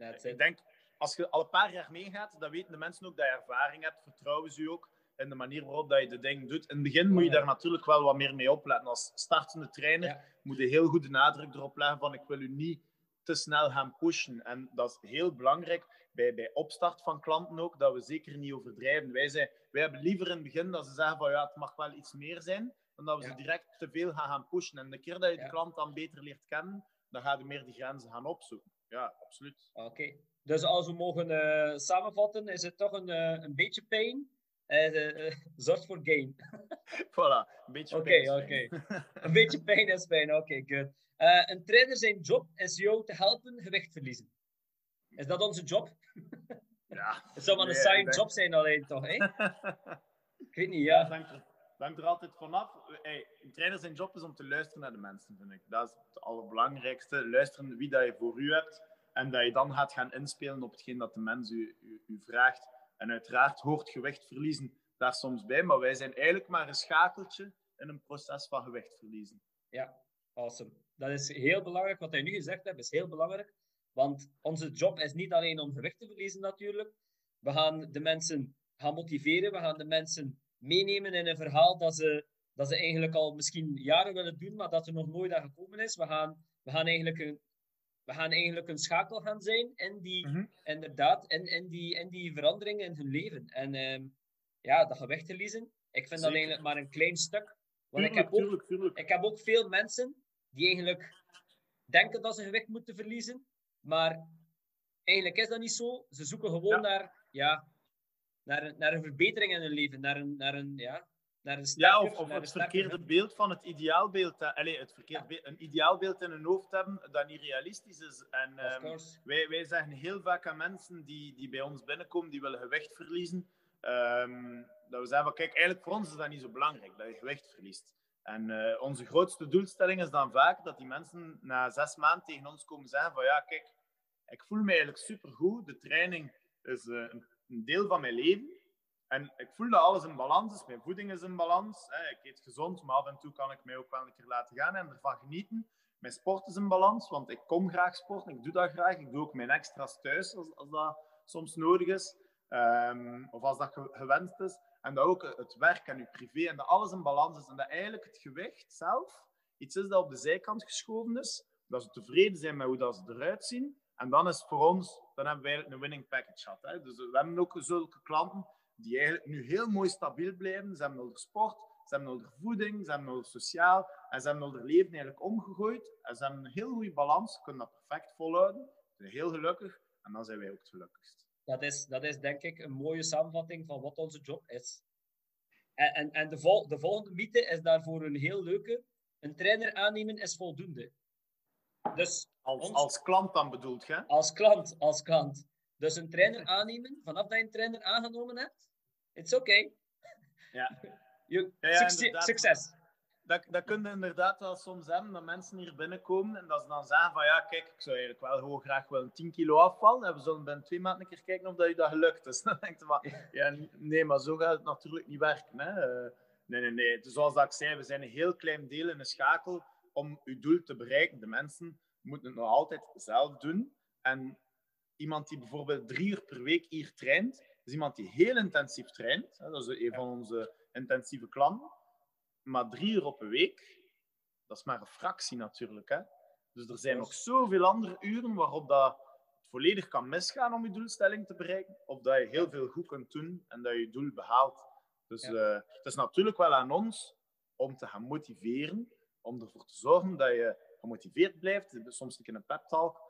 uh, ik denk, als je al een paar jaar meegaat, dan weten de mensen ook dat je ervaring hebt, vertrouwen ze je ook in de manier waarop dat je de dingen doet. In het begin moet je daar natuurlijk wel wat meer mee opletten. Als startende trainer moet je heel goed de nadruk erop leggen van ik wil u niet te snel gaan pushen. En dat is heel belangrijk bij, bij opstart van klanten ook, dat we zeker niet overdrijven. Wij, zijn, wij hebben liever in het begin dat ze zeggen van ja, het mag wel iets meer zijn, dan dat we ze direct te veel gaan, gaan pushen. En de keer dat je de klant dan beter leert kennen, dan ga je meer die grenzen gaan opzoeken. Ja, absoluut. Oké. Dus als we mogen uh, samenvatten, is het toch een, uh, een beetje pijn, uh, zorgt voor gain. voilà, een beetje pijn. Oké, oké. een beetje pijn is pijn, oké, okay, good. Eh, een trainer zijn job is jou te helpen gewicht verliezen. Is dat onze job? Ja. Het zou wel een Nee, saaie job zijn alleen toch, hè? Ik weet niet, Ja, ja. Hangt er altijd vanaf. Hey, een trainer zijn job is om te luisteren naar de mensen, vind ik. Dat is het allerbelangrijkste. Luisteren wie dat je voor u hebt. En dat je dan gaat gaan inspelen op hetgeen dat de mens u, u, u vraagt. En uiteraard hoort gewicht verliezen daar soms bij. Maar wij zijn eigenlijk maar een schakeltje in een proces van gewicht verliezen. Ja, awesome. Dat is heel belangrijk. Wat hij nu gezegd hebt, is heel belangrijk. Want onze job is niet alleen om gewicht te verliezen, natuurlijk. We gaan de mensen gaan motiveren. We gaan de mensen meenemen in een verhaal dat ze, dat ze eigenlijk al misschien jaren willen doen, maar dat er nog nooit aan gekomen is. We gaan, we gaan, eigenlijk, een, we gaan eigenlijk een schakel gaan zijn in die, Mhm. inderdaad, in, in, die, in die veranderingen in hun leven. En ehm, ja, dat gewicht verliezen, ik vind dat eigenlijk maar een klein stuk. Want ik heb ook tuurlijk, tuurlijk. ik heb ook veel mensen die eigenlijk denken dat ze gewicht moeten verliezen, maar eigenlijk is dat niet zo. Ze zoeken gewoon Ja. naar, ja, naar, een, naar een verbetering in hun leven, naar een, naar een, ja, naar een Ja, of, of het verkeerde beeld van het ideaalbeeld. eh, Allee, het verkeerde een ideaalbeeld in hun hoofd hebben dat niet realistisch is. En, ehm, wij, wij zeggen heel vaak aan mensen die, die bij ons binnenkomen, die willen gewicht verliezen, ehm, dat we zeggen, van, kijk, eigenlijk voor ons is dat niet zo belangrijk, dat je gewicht verliest. En eh, onze grootste doelstelling is dan vaak dat die mensen na zes maanden tegen ons komen zeggen van, ja, kijk, ik voel me eigenlijk supergoed, de training is eh, een, een deel van mijn leven. En ik voel dat alles in balans is. Mijn voeding is in balans. Ik eet gezond, maar af en toe kan ik mij ook wel een keer laten gaan en ervan genieten. Mijn sport is in balans, want ik kom graag sporten. Ik doe dat graag. Ik doe ook mijn extra's thuis als, als dat soms nodig is. Ehm, of als dat ge- gewenst is. En dat ook het werk en je privé en dat alles in balans is. En dat eigenlijk het gewicht zelf iets is dat op de zijkant geschoven is. Dat ze tevreden zijn met hoe dat ze eruit zien. En dan is voor ons, dan hebben eigenlijk een winning package gehad. Hè. Dus we hebben ook zulke klanten die eigenlijk nu heel mooi stabiel blijven. Ze hebben de sport, ze hebben de voeding, ze hebben al sociaal en ze hebben hun leven eigenlijk omgegooid. En ze hebben een heel goede balans, ze kunnen dat perfect volhouden. Ze zijn heel gelukkig en dan zijn wij ook het gelukkigst. Dat is, dat is denk ik een mooie samenvatting van wat onze job is. En, en, en de, vol, de volgende mythe is daarvoor een heel leuke. Een trainer aannemen is voldoende. Dus Als, als klant dan bedoeld, hè? als klant, als klant. Dus een trainer aannemen, vanaf dat je een trainer aangenomen hebt, it's okay. Ja. Je, Ja, ja, succes-. Dat, dat kun je inderdaad wel soms hebben, dat mensen hier binnenkomen en dat ze dan zeggen van ja, kijk, ik zou eigenlijk wel gewoon graag wel een 10 kilo afvallen en we zullen binnen twee maanden een keer kijken of dat je dat gelukt is. Dan denk je van, ja, nee, maar zo gaat het natuurlijk niet werken. Hè. Nee, nee, nee. Dus zoals dat ik zei, we zijn een heel klein deel in een schakel om uw doel te bereiken. De mensen moeten het nog altijd zelf doen. En iemand die bijvoorbeeld drie uur per week hier traint, is iemand die heel intensief traint. Hè. Dat is een van onze intensieve klanten. Maar drie uur op een week, dat is maar een fractie natuurlijk. Hè? Dus er zijn nog zoveel andere uren waarop dat het volledig kan misgaan om je doelstelling te bereiken. Of dat je heel veel goed kunt doen en dat je je doel behaalt. Dus Ja. eh, het is natuurlijk wel aan ons om te gaan motiveren. Om ervoor te zorgen dat je gemotiveerd blijft. Soms een keer een pep talk.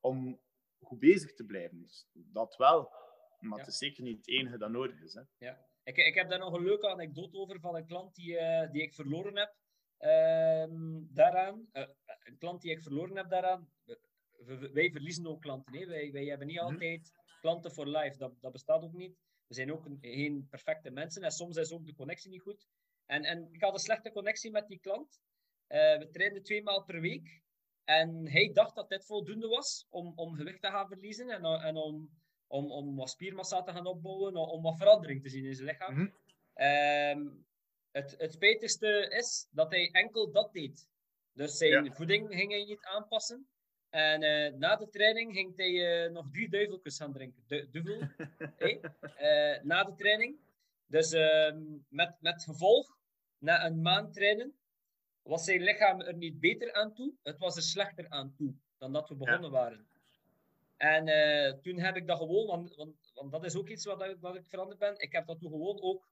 Om goed bezig te blijven. Dus dat wel. Maar Ja. het is zeker niet het enige dat nodig is. Hè? Ik, ik heb daar nog een leuke anekdote over van een klant die, eh, die ik verloren heb. Ehm, daaraan, eh, een klant die ik verloren heb daaraan. Wij verliezen ook klanten. Hè? Wij, wij hebben niet Mhm. altijd klanten voor life. Dat, dat bestaat ook niet. We zijn ook een- geen perfecte mensen en soms is ook de connectie niet goed. En, en ik had een slechte connectie met die klant. Eh, we trainden twee maal per week. En hij dacht dat dit voldoende was om, om gewicht te gaan verliezen en, en om, om, om wat spiermassa te gaan opbouwen, om, wat verandering te zien in zijn lichaam. Mhm. Ehm, het, het spijtigste is dat hij enkel dat deed. Dus zijn Ja. voeding ging hij niet aanpassen. En eh, na de training ging hij eh, nog drie duiveltjes gaan drinken. Du duvel, na de training. Dus ehm, met, met gevolg, na een maand trainen, was zijn lichaam er niet beter aan toe. Het was er slechter aan toe dan dat we begonnen waren. En eh, toen heb ik dat gewoon, want, want, want dat is ook iets wat, ik- wat ik veranderd ben. Ik heb dat toen gewoon ook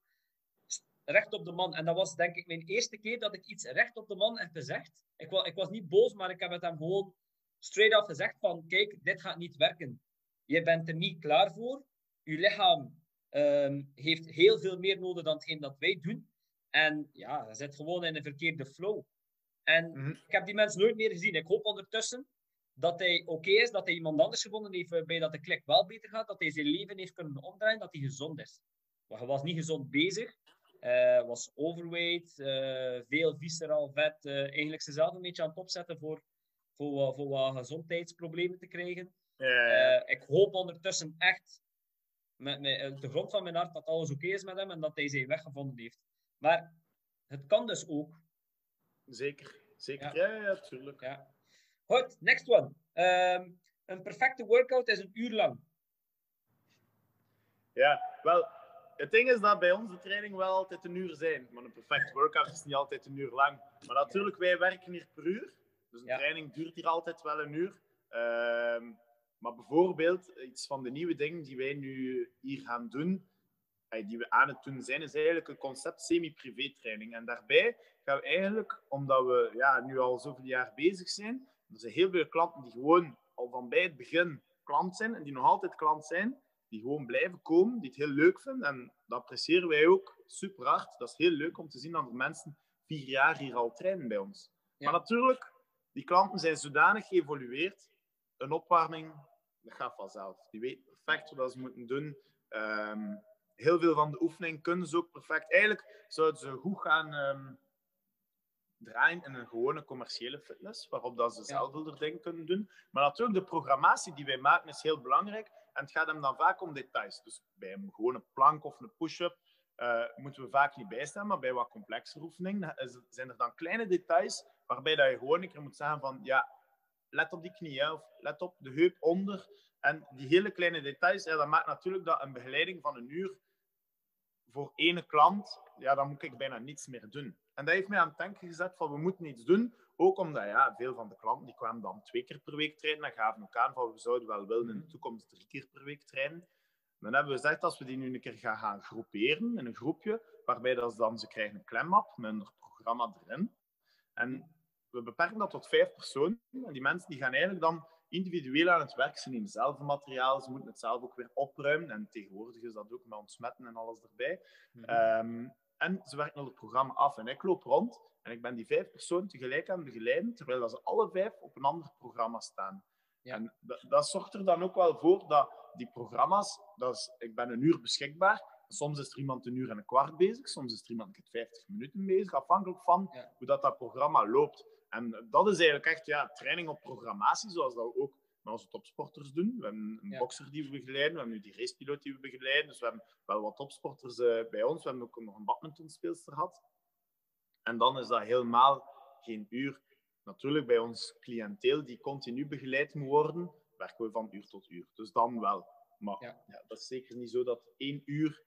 recht op de man. En dat was denk ik mijn eerste keer dat ik iets recht op de man heb gezegd. Ik, wa, ik was niet boos, maar ik heb het hem gewoon straight off gezegd van, kijk, dit gaat niet werken. Je bent er niet klaar voor. Je lichaam ehm, heeft heel veel meer nodig dan hetgeen dat wij doen. En ja, je zit gewoon in een verkeerde flow. En Mhm. ik heb die mensen nooit meer gezien. Ik hoop ondertussen dat hij oké is, dat hij iemand anders gevonden heeft waarbij dat de klik wel beter gaat, dat hij zijn leven heeft kunnen omdraaien, dat hij gezond is. Maar hij was niet gezond bezig. eh was overweight, eh, veel visceraal vet. eh, eigenlijk zichzelf een beetje aan het opzetten voor, voor, wat- voor wat gezondheidsproblemen te krijgen. Ik hoop ondertussen echt, met, met de grond van mijn hart, dat alles oké is met hem en dat hij zijn weg gevonden heeft. Maar het kan dus ook. zeker. Zeker. Ja. Ja, ja, ja, tuurlijk. Ja. Goed, next one. Ehm, een perfecte workout is een uur lang. Ja, wel, het ding is dat bij ons de training wel altijd een uur zijn. Maar een perfect workout is niet altijd een uur lang. Maar natuurlijk, wij werken hier per uur. Dus een Ja. training duurt hier altijd wel een uur. Ehm, maar bijvoorbeeld, iets van de nieuwe dingen die wij nu hier gaan doen, die we aan het doen zijn, is eigenlijk een concept semi-privé training. En daarbij gaan we eigenlijk, omdat we ja, nu al zoveel jaar bezig zijn, er zijn heel veel klanten die gewoon al van bij het begin klant zijn en die nog altijd klant zijn, die gewoon blijven komen, die het heel leuk vinden. En dat appreciëren wij ook super hard. Dat is heel leuk om te zien dat er mensen vier jaar hier al trainen bij ons. Ja. Maar natuurlijk, die klanten zijn zodanig geëvolueerd. Een opwarming, dat gaat vanzelf. Die weten perfect wat ze moeten doen. Ehm, heel veel van de oefeningen kunnen ze ook perfect. Eigenlijk zouden ze goed gaan ehm, draaien in een gewone commerciële fitness, waarop dat ze zelf veel dingen kunnen doen. Maar natuurlijk, de programmatie die wij maken is heel belangrijk. En het gaat hem dan vaak om details. Dus bij een gewone plank of een push-up eh, moeten we vaak niet bijstaan, maar bij wat complexere oefeningen zijn er dan kleine details waarbij dat je gewoon een keer moet zeggen van ja, let op die knieën of let op de heup onder. En die hele kleine details, ja, dat maakt natuurlijk dat een begeleiding van een uur voor ene klant, ja, dan moet ik bijna niets meer doen. En dat heeft mij aan het denken gezet van we moeten iets doen, ook omdat ja, veel van de klanten die kwamen dan twee keer per week trainen en gaven ook aan van we zouden wel willen in de toekomst drie keer per week trainen. Dan hebben we gezegd als we die nu een keer gaan, gaan groeperen in een groepje, waarbij dat ze dan ze krijgen een klemmap met een programma erin. En we beperken dat tot vijf personen. En die mensen die gaan eigenlijk dan individueel aan het werk. Ze nemen zelf materiaal, ze moeten het zelf ook weer opruimen. En tegenwoordig is dat ook met ontsmetten en alles erbij. Ehm, en ze werken al het programma af. En ik loop rond en ik ben die vijf personen tegelijk aan het begeleiden, terwijl dat ze alle vijf op een ander programma staan. Ja. En dat, zorgt er dan ook wel voor dat die programma's, dat is, ik ben een uur beschikbaar. Soms is er iemand een uur en een kwart bezig, soms is er iemand een keer 50 minuten bezig, afhankelijk van Ja. hoe dat, dat programma loopt. En dat is eigenlijk echt ja, training op programmatie, zoals dat we ook met onze topsporters doen. We hebben een Ja. bokser die we begeleiden, we hebben nu die racepiloot die we begeleiden. Dus we hebben wel wat topsporters eh, bij ons. We hebben ook nog een badmintonspeelster gehad. En dan is dat helemaal geen uur. Natuurlijk, bij ons cliënteel die continu begeleid moet worden, werken we van uur tot uur. Dus dan wel. Maar Ja. ja. dat is zeker niet zo dat één uur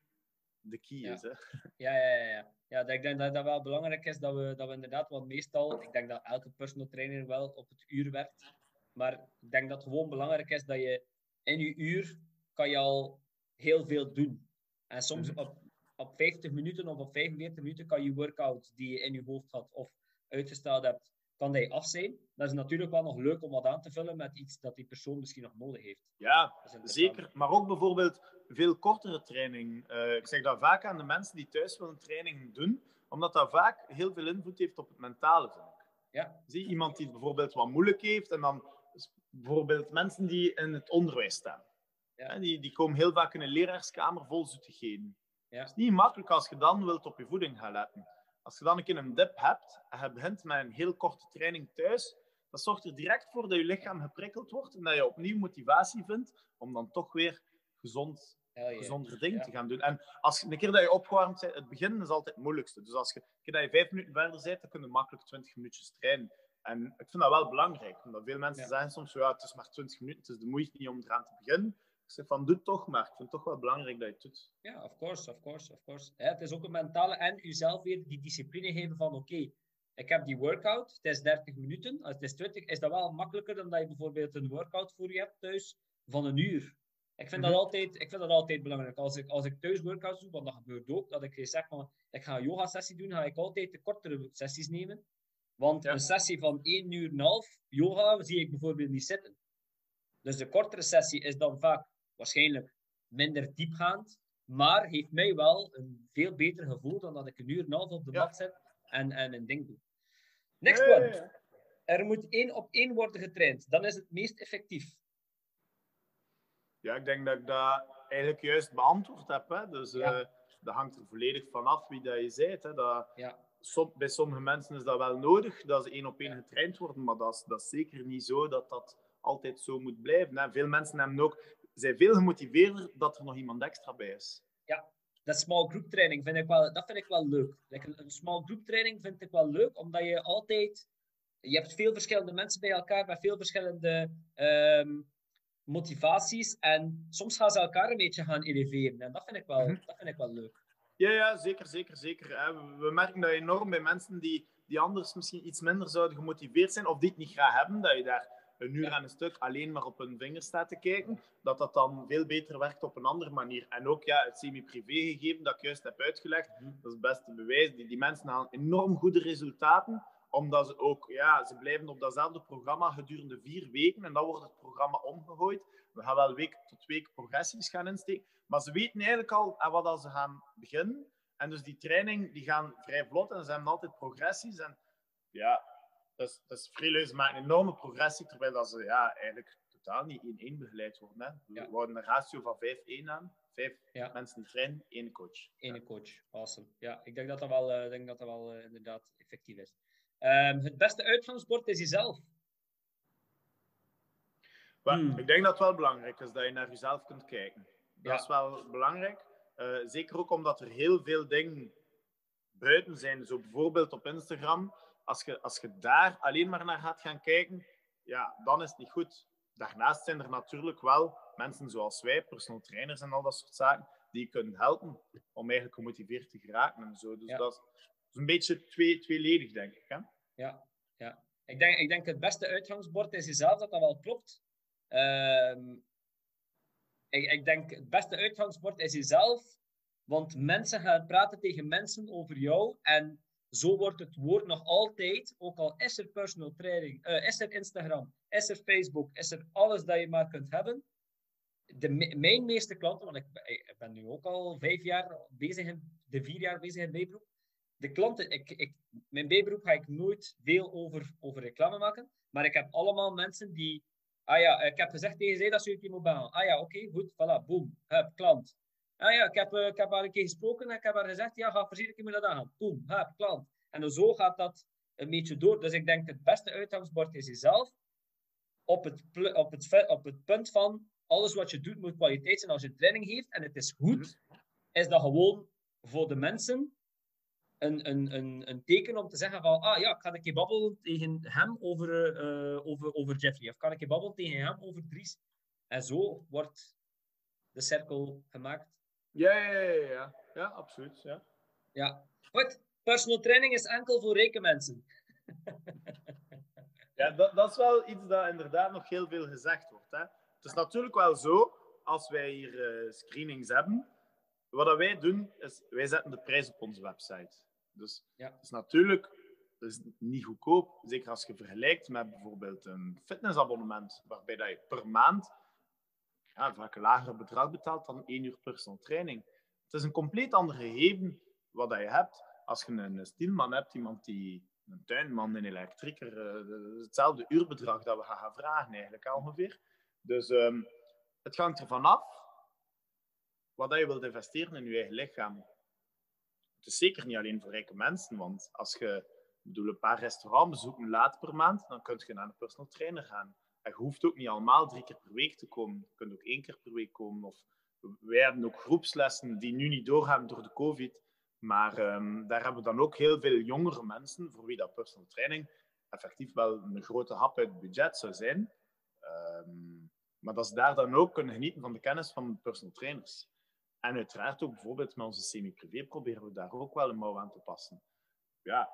de key Ja. is. Hè? Ja, ja, ja. ja. ja dat, ik denk dat dat wel belangrijk is dat we, dat we inderdaad, want meestal, ik denk dat elke personal trainer wel op het uur werkt. Maar ik denk dat het gewoon belangrijk is dat je in je uur kan je al heel veel doen. En soms Mhm. op, op 50 minuten of op 45 minuten kan je workout die je in je hoofd had of uitgesteld hebt, kan die af zijn. Dat is natuurlijk wel nog leuk om wat aan te vullen met iets dat die persoon misschien nog nodig heeft. Ja. Zeker, maar ook bijvoorbeeld veel kortere training. Eh, ik zeg dat vaak aan de mensen die thuis willen training doen, omdat dat vaak heel veel invloed heeft op het mentale, vind ik. Ja, Zie iemand die het bijvoorbeeld wat moeilijk heeft, en dan bijvoorbeeld mensen die in het onderwijs staan. Ja. Die, die komen heel vaak in een leraarskamer vol zoetigheden. Ja. Het is niet makkelijk als je dan wilt op je voeding gaan letten. Als je dan een keer een dip hebt en je begint met een heel korte training thuis, dat zorgt er direct voor dat je lichaam geprikkeld wordt en dat je opnieuw motivatie vindt om dan toch weer gezond, yeah. gezondere dingen Ja. te gaan doen. En als, een keer dat je opgewarmd bent, het begin is altijd het moeilijkste. Dus als je, een keer dat je vijf minuten verder bent, dan kun je makkelijk 20 minuutjes trainen. En ik vind dat wel belangrijk, omdat veel mensen Ja. zeggen soms, ja, het is maar 20 minuten, het is de moeite niet om eraan te beginnen. Ik zeg van, doe het toch maar. Ik vind het toch wel belangrijk dat je het doet. Ja, of course, of course, of course. Ja, het is ook een mentale en jezelf weer die discipline geven van oké, ik heb die workout, het is 30 minuten, als het is 20, is dat wel makkelijker dan dat je bijvoorbeeld een workout voor je hebt thuis van een uur. Ik vind, Mhm. dat, altijd, ik vind dat altijd belangrijk. Als ik, als ik thuis workouts doe, want dat gebeurt ook, dat ik zeg van, ik ga een yoga sessie doen, ga ik altijd de kortere sessies nemen. Want Ja. een sessie van 1 uur en een half yoga zie ik bijvoorbeeld niet zitten. Dus de kortere sessie is dan vaak waarschijnlijk minder diepgaand, maar heeft mij wel een veel beter gevoel dan dat ik een uur en een half op de Ja. mat zit en, en een ding doe. Next one. Er moet één op één worden getraind. Dan is het meest effectief. Ja, ik denk dat ik dat eigenlijk juist beantwoord heb. Hè. Dus Ja. eh, dat hangt er volledig vanaf wie dat je bent. Hè. Dat, Ja. som- bij sommige mensen is dat wel nodig, dat ze één op één Ja. getraind worden. Maar dat is, dat is zeker niet zo dat dat altijd zo moet blijven. Hè. Veel mensen hebben ook, zijn veel gemotiveerder dat er nog iemand extra bij is. Dat small group training vind ik wel, dat vind ik wel leuk. Like een, een small group training vind ik wel leuk, omdat je altijd... Je hebt veel verschillende mensen bij elkaar met veel verschillende ehm, motivaties. En soms gaan ze elkaar een beetje gaan eleveren. En dat vind ik wel, Mhm. dat vind ik wel leuk. Ja, ja, zeker, zeker, zeker. Hè. We- We merken dat enorm bij mensen die, die anders misschien iets minder zouden gemotiveerd zijn of die het niet graag hebben, dat je daar een uur aan een stuk alleen maar op hun vinger staat te kijken, dat dat dan veel beter werkt op een andere manier. En ook ja, het semi-privé gegeven dat ik juist heb uitgelegd, dat is het beste bewijs. Die, die mensen halen enorm goede resultaten, omdat ze ook, ja, ze blijven op datzelfde programma gedurende vier weken en dan wordt het programma omgegooid. We gaan wel week tot week progressies gaan insteken, maar ze weten eigenlijk al aan wat ze gaan beginnen. En dus die training die gaan vrij vlot en ze hebben altijd progressies. En ja, dat is Freelance maakt een enorme progressie, terwijl dat ze ja, eigenlijk totaal niet 1-1 begeleid worden. Hè. We Ja. houden een ratio van 5-1 aan. Vijf Ja. mensen die trainen, één coach. Ene coach. Awesome. Ja, ik denk dat dat wel, ik denk dat dat wel eh, inderdaad effectief is. Ehm, het beste uitgangsbord is jezelf. Hmm. Ik denk dat het wel belangrijk is dat je naar jezelf kunt kijken. Dat Ja. is wel belangrijk. Eh, zeker ook omdat er heel veel dingen buiten zijn. Zo bijvoorbeeld op Instagram. Als je, als je daar alleen maar naar gaat gaan kijken, ja, dan is het niet goed. Daarnaast zijn er natuurlijk wel mensen zoals wij, personal trainers en al dat soort zaken, die je kunnen helpen om eigenlijk gemotiveerd te geraken en zo. Dus Ja. dat, is, een beetje twee, tweeledig, denk ik. Hè? Ja, ja. Ik denk, ik denk het beste uitgangsbord is jezelf, dat dat wel klopt. Ehm, ik, ik denk het beste uitgangsbord is jezelf, want mensen gaan praten tegen mensen over jou en zo wordt het woord nog altijd, ook al is er personal training, eh, is er Instagram, is er Facebook, is er alles dat je maar kunt hebben. De, mijn meeste klanten, want ik, ik ben nu ook al vijf jaar bezig de vier jaar bezig in bijberoep. De klanten, ik, ik, mijn bijberoep ga ik nooit veel over, over reclame maken, maar ik heb allemaal mensen die, ah ja, ik heb gezegd tegen zij dat ze je moet bellen. Ah ja, oké, goed, voilà, boom, hup, klant. Ah ja, ik heb, eh, ik heb haar een keer gesproken en ik heb haar gezegd, ja, ga voorzien, ik moet dat aan. Boom, hup, klant. En zo gaat dat een beetje door. Dus ik denk het beste uitgangsbord is jezelf. Op het, op het, op het punt van alles wat je doet moet kwaliteit zijn als je training geeft en het is goed, is dat gewoon voor de mensen een, een, een, een teken om te zeggen van, ah ja, ik ga een keer babbelen tegen hem over, eh, over, over Jeffrey. Of kan ik een babbelen tegen hem over Dries. En zo wordt de cirkel gemaakt. Ja, ja, ja, ja, absoluut. Ja. Ja. Goed, personal training is enkel voor rijke mensen. Ja, dat, dat is wel iets dat inderdaad nog heel veel gezegd wordt. Hè. Het is natuurlijk wel zo, als wij hier eh, screenings hebben, wat dat wij doen, is wij zetten de prijs op onze website. Dus Ja. het is natuurlijk is niet goedkoop, zeker als je vergelijkt met bijvoorbeeld een fitnessabonnement, waarbij dat je per maand ja, vaak een lager bedrag betaalt dan één uur personal training. Het is een compleet ander gegeven wat dat je hebt. Als je een stielman hebt, iemand die een tuinman, een elektrieker, eh, de- hetzelfde uurbedrag dat we gaan gaan vragen eigenlijk ongeveer. Dus ehm, het hangt ervan af wat dat je wilt investeren in je eigen lichaam. Het is zeker niet alleen voor rijke mensen, want als je bedoel, een paar restaurantbezoeken laat per maand, dan kun je naar een personal trainer gaan. En je hoeft ook niet allemaal drie keer per week te komen. Je kunt ook één keer per week komen. Of wij hebben ook groepslessen die nu niet doorgaan door de COVID. Maar ehm, daar hebben we dan ook heel veel jongere mensen voor wie dat personal training effectief wel een grote hap uit het budget zou zijn. Ehm, maar dat ze daar dan ook kunnen genieten van de kennis van personal trainers. En uiteraard ook bijvoorbeeld met onze semi-privé proberen we daar ook wel een mouw aan te passen. Ja,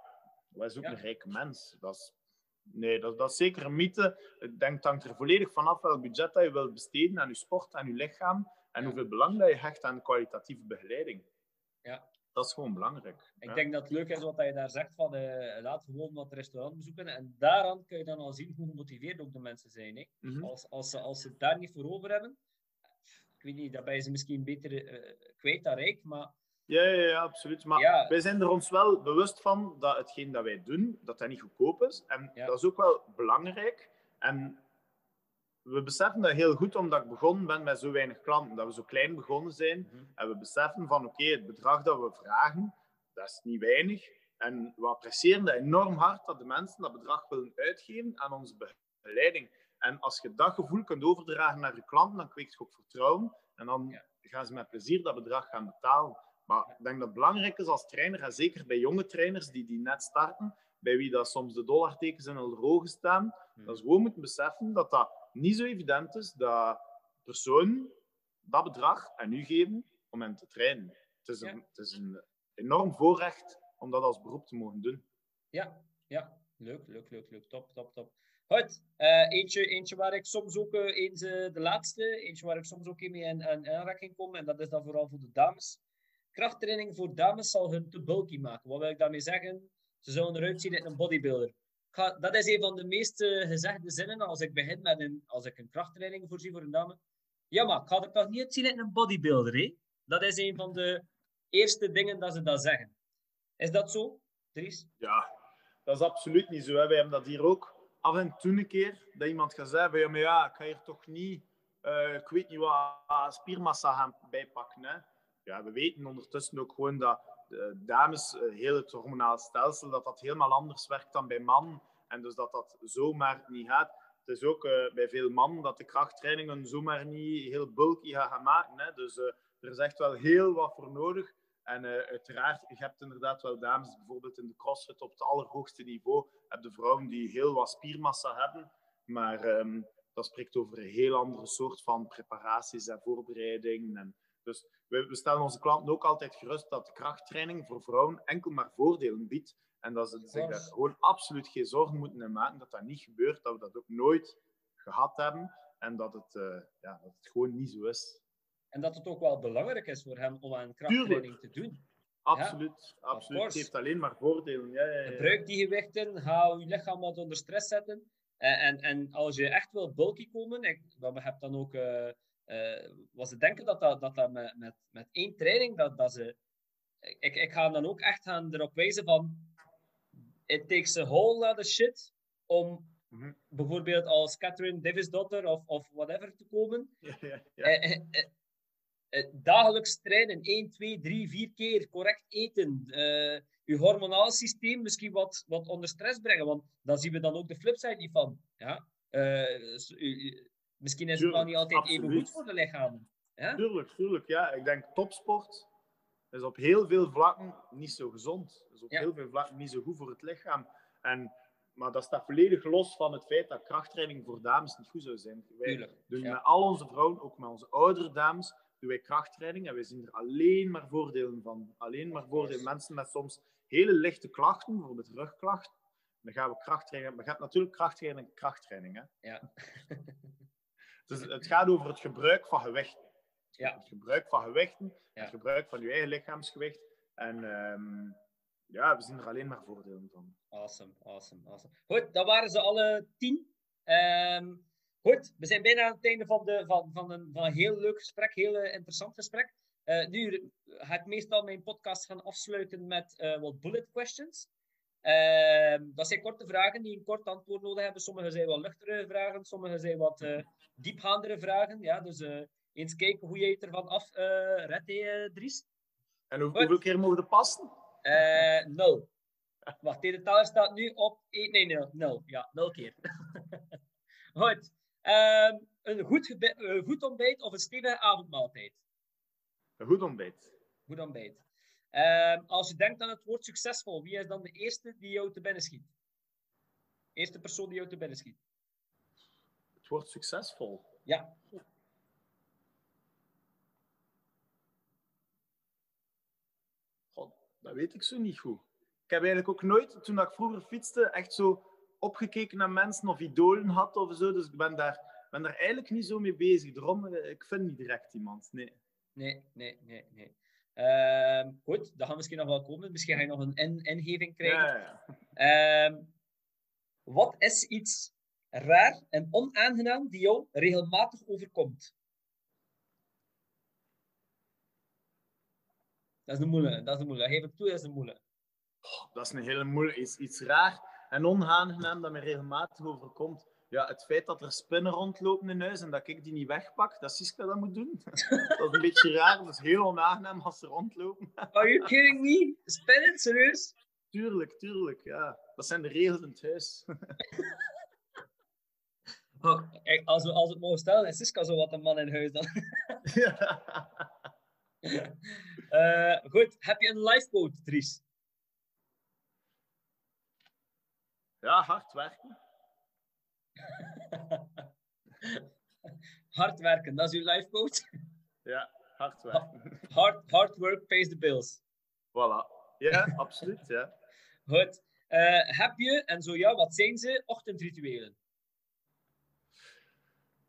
wij is ook Ja. een rijke mens. Dat is, nee, dat, dat is zeker een mythe. Ik denk, het hangt er volledig vanaf welk budget dat je wilt besteden aan je sport, aan je lichaam. En Ja. hoeveel belang dat je hecht aan kwalitatieve begeleiding. Ja. Dat is gewoon belangrijk. Ik Ja. denk dat het leuk is wat je daar zegt van eh, laat gewoon wat restaurant bezoeken. En daaraan kun je dan al zien hoe gemotiveerd ook de mensen zijn. Hè. Mhm. Als, als, ze, als ze het daar niet voor over hebben, weet niet, dan ben je ze misschien beter eh, kwijt dan rijk, maar Ja, ja, ja, absoluut. Maar Ja. wij zijn er ons wel bewust van dat hetgeen dat wij doen, dat dat niet goedkoop is. En Ja. dat is ook wel belangrijk. En we beseffen dat heel goed, omdat ik begonnen ben met zo weinig klanten. Dat we zo klein begonnen zijn. Mhm. En we beseffen van, oké, het bedrag dat we vragen, dat is niet weinig. En we appreciëren dat enorm hard dat de mensen dat bedrag willen uitgeven aan onze begeleiding. En als je dat gevoel kunt overdragen naar je klanten, dan kweekt je ook vertrouwen. En dan Ja. gaan ze met plezier dat bedrag gaan betalen. Maar ik denk dat het belangrijk is als trainer, en zeker bij jonge trainers die, die net starten, bij wie dat soms de dollartekens in hun ogen staan, Mhm. dat ze gewoon moeten beseffen dat dat niet zo evident is dat personen dat bedrag aan u geven om hen te trainen. Het is, een, Ja. het is een enorm voorrecht om dat als beroep te mogen doen. Ja, ja. Leuk, leuk, leuk, leuk. Top, top, top. Goed. eh, eentje, eentje waar ik soms ook eh, eens eh, de laatste, eentje waar ik soms ook mee in, in aanraking kom, en dat is dan vooral voor de dames. Krachttraining voor dames zal hun te bulky maken. Wat wil ik daarmee zeggen? Ze zullen eruit zien in een bodybuilder. Dat is een van de meest gezegde zinnen als ik begin met een, als ik een krachttraining voorzie voor een dame. Ja, maar ik ga er toch niet uitzien in een bodybuilder, hè? Dat is een van de eerste dingen dat ze dat zeggen. Is dat zo, Dries? Ja, dat is absoluut niet zo. Wij hebben dat hier ook af en toe een keer, dat iemand gaat zeggen van, ja, maar ja, ik ga hier toch niet, eh, ik weet niet wat, spiermassa gaan bijpakken. Hè. Ja, we weten ondertussen ook gewoon dat de dames, eh, heel het hormonaal stelsel, dat dat helemaal anders werkt dan bij mannen. En dus dat dat zomaar niet gaat. Het is ook eh, bij veel mannen dat de krachttrainingen zomaar niet heel bulky gaan maken. Hè. Dus eh, er is echt wel heel wat voor nodig. En eh, uiteraard, je hebt inderdaad wel dames, bijvoorbeeld in de crossfit op het allerhoogste niveau, heb de vrouwen die heel wat spiermassa hebben. Maar ehm, dat spreekt over een heel andere soort van preparaties en voorbereiding. En dus we, we stellen onze klanten ook altijd gerust dat krachttraining voor vrouwen enkel maar voordelen biedt. En dat ze zich daar gewoon absoluut geen zorgen moeten in maken dat dat niet gebeurt, dat we dat ook nooit gehad hebben en dat het, eh, ja, dat het gewoon niet zo is. En dat het ook wel belangrijk is voor hem om aan krachttraining te doen. Absoluut, absoluut. Het heeft alleen maar voordelen. Ja, ja. Gebruik die gewichten, ga je lichaam wat onder stress zetten. En, en, en als je echt wil bulky komen, ik, we hebben dan ook, eh eh, wat ze denken dat dat, dat, dat met, met, met één training, dat, dat ze, ik, ik ga dan ook echt gaan erop wijzen van, it takes a whole lot of shit om Mhm. bijvoorbeeld als Catherine Davis daughter of, of whatever te komen. Ja, ja, ja. Eh, dagelijks trainen, 1, 2, 3, 4 keer, correct eten. eh je hormonaal systeem misschien wat, wat onder stress brengen, want dan zien we dan ook de flipside niet van. Ja? Eh, misschien is het wel niet altijd even goed voor de lichamen. Ja? Tuurlijk, tuurlijk. Ja. Ik denk topsport is op heel veel vlakken niet zo gezond. Is op Ja. heel veel vlakken niet zo goed voor het lichaam. En, maar dat staat volledig los van het feit dat krachttraining voor dames niet goed zou zijn. Wij Tuurlijk. doen ja. met al onze vrouwen, ook met onze oudere dames, doen wij krachttraining en wij zien er alleen maar voordelen van. Alleen maar voordelen. Mensen met soms hele lichte klachten, bijvoorbeeld rugklachten, dan gaan we krachttraining. Maar je hebt natuurlijk krachttraining en krachttraining. Hè? Ja. Dus het gaat over het gebruik van gewichten. Ja. Het gebruik van gewichten, Ja. het gebruik van je eigen lichaamsgewicht. En ehm, ja, we zien er alleen maar voordelen van. Awesome, awesome, awesome. Goed, dat waren ze alle tien. Ehm, goed, we zijn bijna aan het einde van, de, van, van, een, van een heel leuk gesprek, heel eh, interessant gesprek. Eh, nu ga ik meestal mijn podcast gaan afsluiten met eh, wat bullet questions. Ehm, dat zijn korte vragen die een kort antwoord nodig hebben. Sommige zijn wat luchtere vragen, sommige zijn wat diepgaandere vragen. Ja, dus eens kijken hoe jij het ervan af redt, Dries. En hoe, hoeveel keer mogen er passen? Nul. Wacht, de teller staat nu op 1. Nee, nul. nul. Ja, nul keer. Goed. Ehm, een goed, goed ontbijt of een stevige avondmaaltijd? Een goed ontbijt. Goed ontbijt. Ehm, als je denkt aan het woord succesvol, wie is dan de eerste die jou te binnen schiet? Eerste persoon die jou te binnen schiet. Het wordt succesvol. Ja. God, dat weet ik zo niet goed. Ik heb eigenlijk ook nooit, toen ik vroeger fietste, echt zo opgekeken naar mensen of idolen had of zo. Dus ik ben daar, ben daar eigenlijk niet zo mee bezig. Daarom, eh, ik vind niet direct iemand. Nee. Nee, nee, nee, nee. Ehm, goed, dat gaan we misschien nog wel komen. Misschien ga je nog een in ingeving krijgen. Ja, ja. Ehm, wat is iets raar en onaangenaam die jou regelmatig overkomt? Dat is een moeilijke. Dat is een moeilijke. Geef het toe, dat is een moeilijke. Oh, dat is een hele moeilijke. Iets, iets raar en onaangenaam dat me regelmatig overkomt. Ja, het feit dat er spinnen rondlopen in huis en dat ik die niet wegpak, dat Siska dat moet doen. dat is een beetje raar, dat is heel onaangenaam als ze rondlopen. Are you kidding me? Spinnen, serieus? Tuurlijk, tuurlijk, ja. Dat zijn de regels in het huis. oh, als, we, als we het mogen stellen, is Siska zo wat een man in huis dan. ja. Uh, goed, heb je een lifeboat, Dries? Ja, hard werken. hard werken, dat is uw lifeboat? Ja, hard werken. Hard, hard work pays the bills. Voilà. Ja, absoluut, ja. Goed. Uh, heb je, en zo ja, wat zijn ze, ochtendrituelen?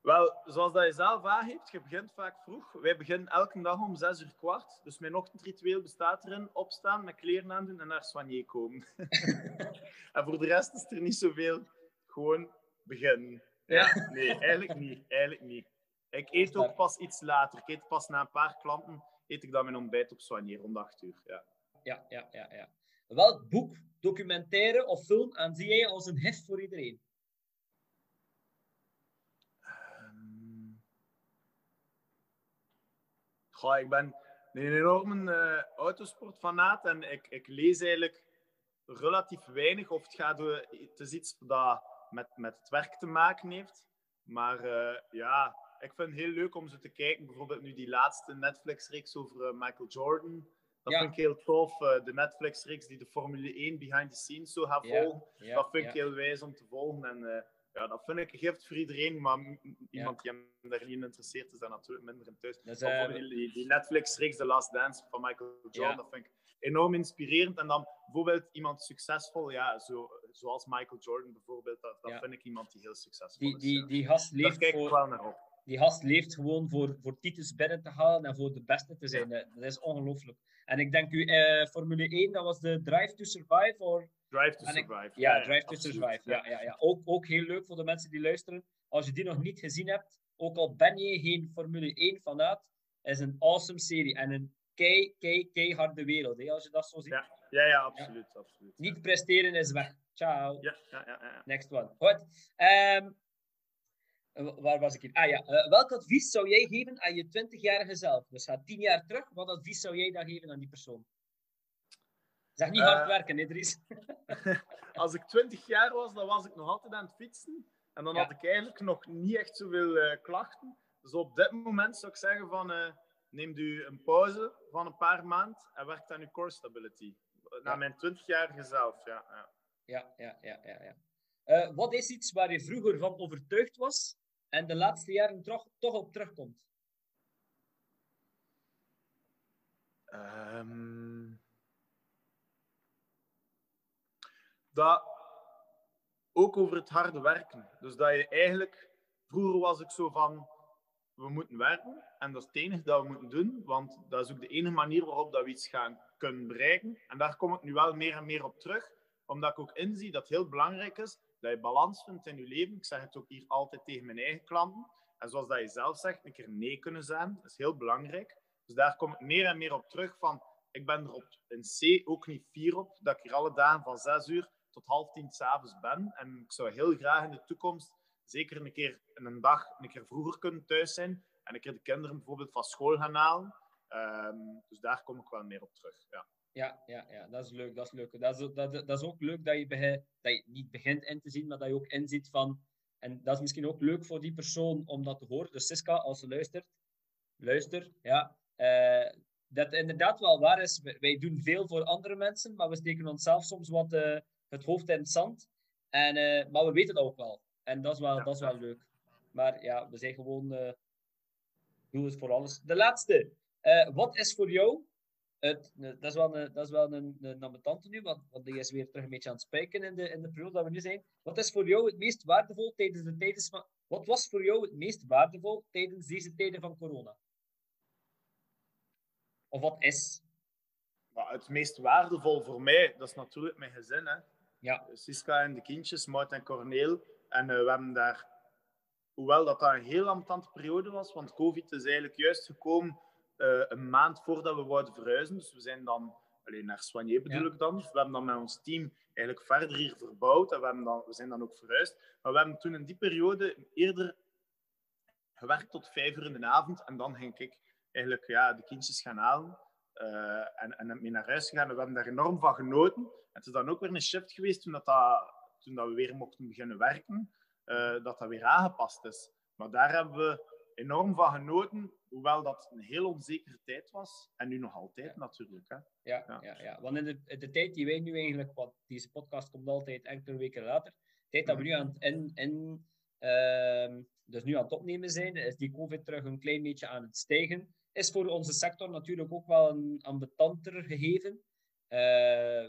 Wel, zoals dat je zelf aangeeft, je begint vaak vroeg. Wij beginnen elke dag om 6 uur kwart. Dus mijn ochtendritueel bestaat erin opstaan, met kleren aandoen en naar Soigné komen. en voor de rest is er niet zoveel. Gewoon beginnen. Ja, nee, eigenlijk niet. Eigenlijk niet. Ik eet ook pas iets later. Ik eet pas na een paar klanten, eet ik dan mijn ontbijt op Soigné rond 8 uur. Ja. Ja, ja, ja, ja. Welk boek, documentaire of film aanzie jij als een hef voor iedereen? Goh, ik ben een enorme uh, autosportfanaat en ik, ik lees eigenlijk relatief weinig. Of het, gaat, het is iets dat met, met het werk te maken heeft. Maar uh, ja, ik vind het heel leuk om zo te kijken. Bijvoorbeeld nu die laatste Netflix-reeks over Michael Jordan. Dat vind ik heel tof. de Netflix-reeks die de Formule 1 behind the scenes zo gaat volgen. Ja, dat vind ik heel wijs om te volgen. En ja, dat vind ik een gift voor iedereen, maar iemand die hem daar niet in interesseert is daar natuurlijk minder in thuis. Dus, uh, die, die Netflix-reeks The Last Dance van Michael Jordan, dat vind ik enorm inspirerend. En dan bijvoorbeeld iemand succesvol, ja, zo, zoals Michael Jordan bijvoorbeeld, dat, dat vind ik iemand die heel succesvol is. Die, die gast leeft daar kijk ik wel naar op. Die gast leeft gewoon voor, voor titels binnen te halen en voor de beste te zijn. Dat is ongelooflijk. En ik denk u, uh, Formule 1, dat was de Drive to Survive, of Drive to Survive. ja, Drive to Survive. Ja, ja, ja. Ook, ook heel leuk voor de mensen die luisteren. Als je die nog niet gezien hebt, ook al ben je geen Formule 1 vanuit, is een awesome serie en een kei, kei, kei harde wereld, hè, als je dat zo ziet. Ja, ja, ja absoluut. absoluut niet presteren is weg. Ciao. Ja, ja, ja, ja. Next one. Goed. Um, waar was ik in? Ah ja, uh, welk advies zou jij geven aan je 20-jarige zelf? Dus ga 10 jaar terug, wat advies zou jij dan geven aan die persoon? Zeg niet hard uh, werken, Idris. als ik 20 jaar was, dan was ik nog altijd aan het fietsen. En dan had ik eigenlijk nog niet echt zoveel uh, klachten. Dus op dit moment zou ik zeggen van... Uh, neem u een pauze van een paar maanden en werk aan uw core stability. Na mijn 20-jarige zelf, ja. Ja, ja, ja. ja, ja, ja. wat is iets waar je vroeger van overtuigd was en de laatste jaren toch, toch op terugkomt? Um dat ook over het harde werken. Dus dat je eigenlijk, vroeger was ik zo van, we moeten werken en dat is het enige dat we moeten doen, want dat is ook de enige manier waarop dat we iets gaan kunnen bereiken. En daar kom ik nu wel meer en meer op terug, omdat ik ook inzie dat het heel belangrijk is dat je balans vindt in je leven. Ik zeg het ook hier altijd tegen mijn eigen klanten. En zoals dat je zelf zegt, een keer nee kunnen zijn, dat is heel belangrijk. Dus daar kom ik meer en meer op terug van, ik ben er op in C ook niet fier op, dat ik hier alle dagen van zes uur tot half tien s'avonds ben. En ik zou heel graag in de toekomst zeker een keer in een dag een keer vroeger kunnen thuis zijn. En een keer de kinderen bijvoorbeeld van school gaan halen. Um, dus daar kom ik wel meer op terug. Ja. Ja, ja, ja, dat is leuk. Dat is, leuk. Dat, is, dat, dat is ook leuk dat je, dat je niet begint in te zien, maar dat je ook inziet van. En dat is misschien ook leuk voor die persoon om dat te horen. Dus Siska, als ze luistert, luister, ja. Uh, dat inderdaad wel waar is. Wij doen veel voor andere mensen, maar we steken onszelf soms wat, uh, het hoofd in het zand. En, uh, maar we weten dat ook wel. En dat is wel, dat is wel leuk. Maar ja, we zijn gewoon uh, doe het voor alles. De laatste. Uh, wat is voor jou het, dat is wel een, dat is wel een, een nu, want, want die is weer terug een beetje aan het spijken in de, in de periode dat we nu zijn. Wat is voor jou het meest waardevol tijdens de tijden van... Wat was voor jou het meest waardevol tijdens deze tijden van corona? Of wat is? Het meest waardevol voor mij, dat is natuurlijk mijn gezin. Hè. Ja. Siska en de kindjes, Maud en Corneel. En uh, we hebben daar, hoewel dat, dat een heel ambetante periode was, want COVID is eigenlijk juist gekomen een maand voordat we wouden verhuizen. Dus we zijn dan alleen naar Soigné bedoel ik dan. Dus we hebben dan met ons team eigenlijk verder hier verbouwd en we, hebben dan, we zijn dan ook verhuisd. Maar we hebben toen in die periode eerder gewerkt tot vijf uur in de avond en dan ging ik eigenlijk ja, de kindjes gaan halen uh, en, en mee naar huis gegaan. En we hebben daar enorm van genoten. En het is dan ook weer een shift geweest toen, dat, dat toen dat we weer mochten beginnen werken, uh, dat dat weer aangepast is. Maar daar hebben we enorm van genoten, hoewel dat een heel onzekere tijd was. En nu nog altijd natuurlijk. Hè. Ja, ja. ja, ja. want in de, de, tijd die wij nu eigenlijk, want deze podcast komt altijd enkele weken later, de tijd dat we nu aan het, in, in, uh, dus nu aan het opnemen zijn, is die COVID terug een klein beetje aan het stijgen. Is voor onze sector natuurlijk ook wel een ambetanter gegeven. Uh,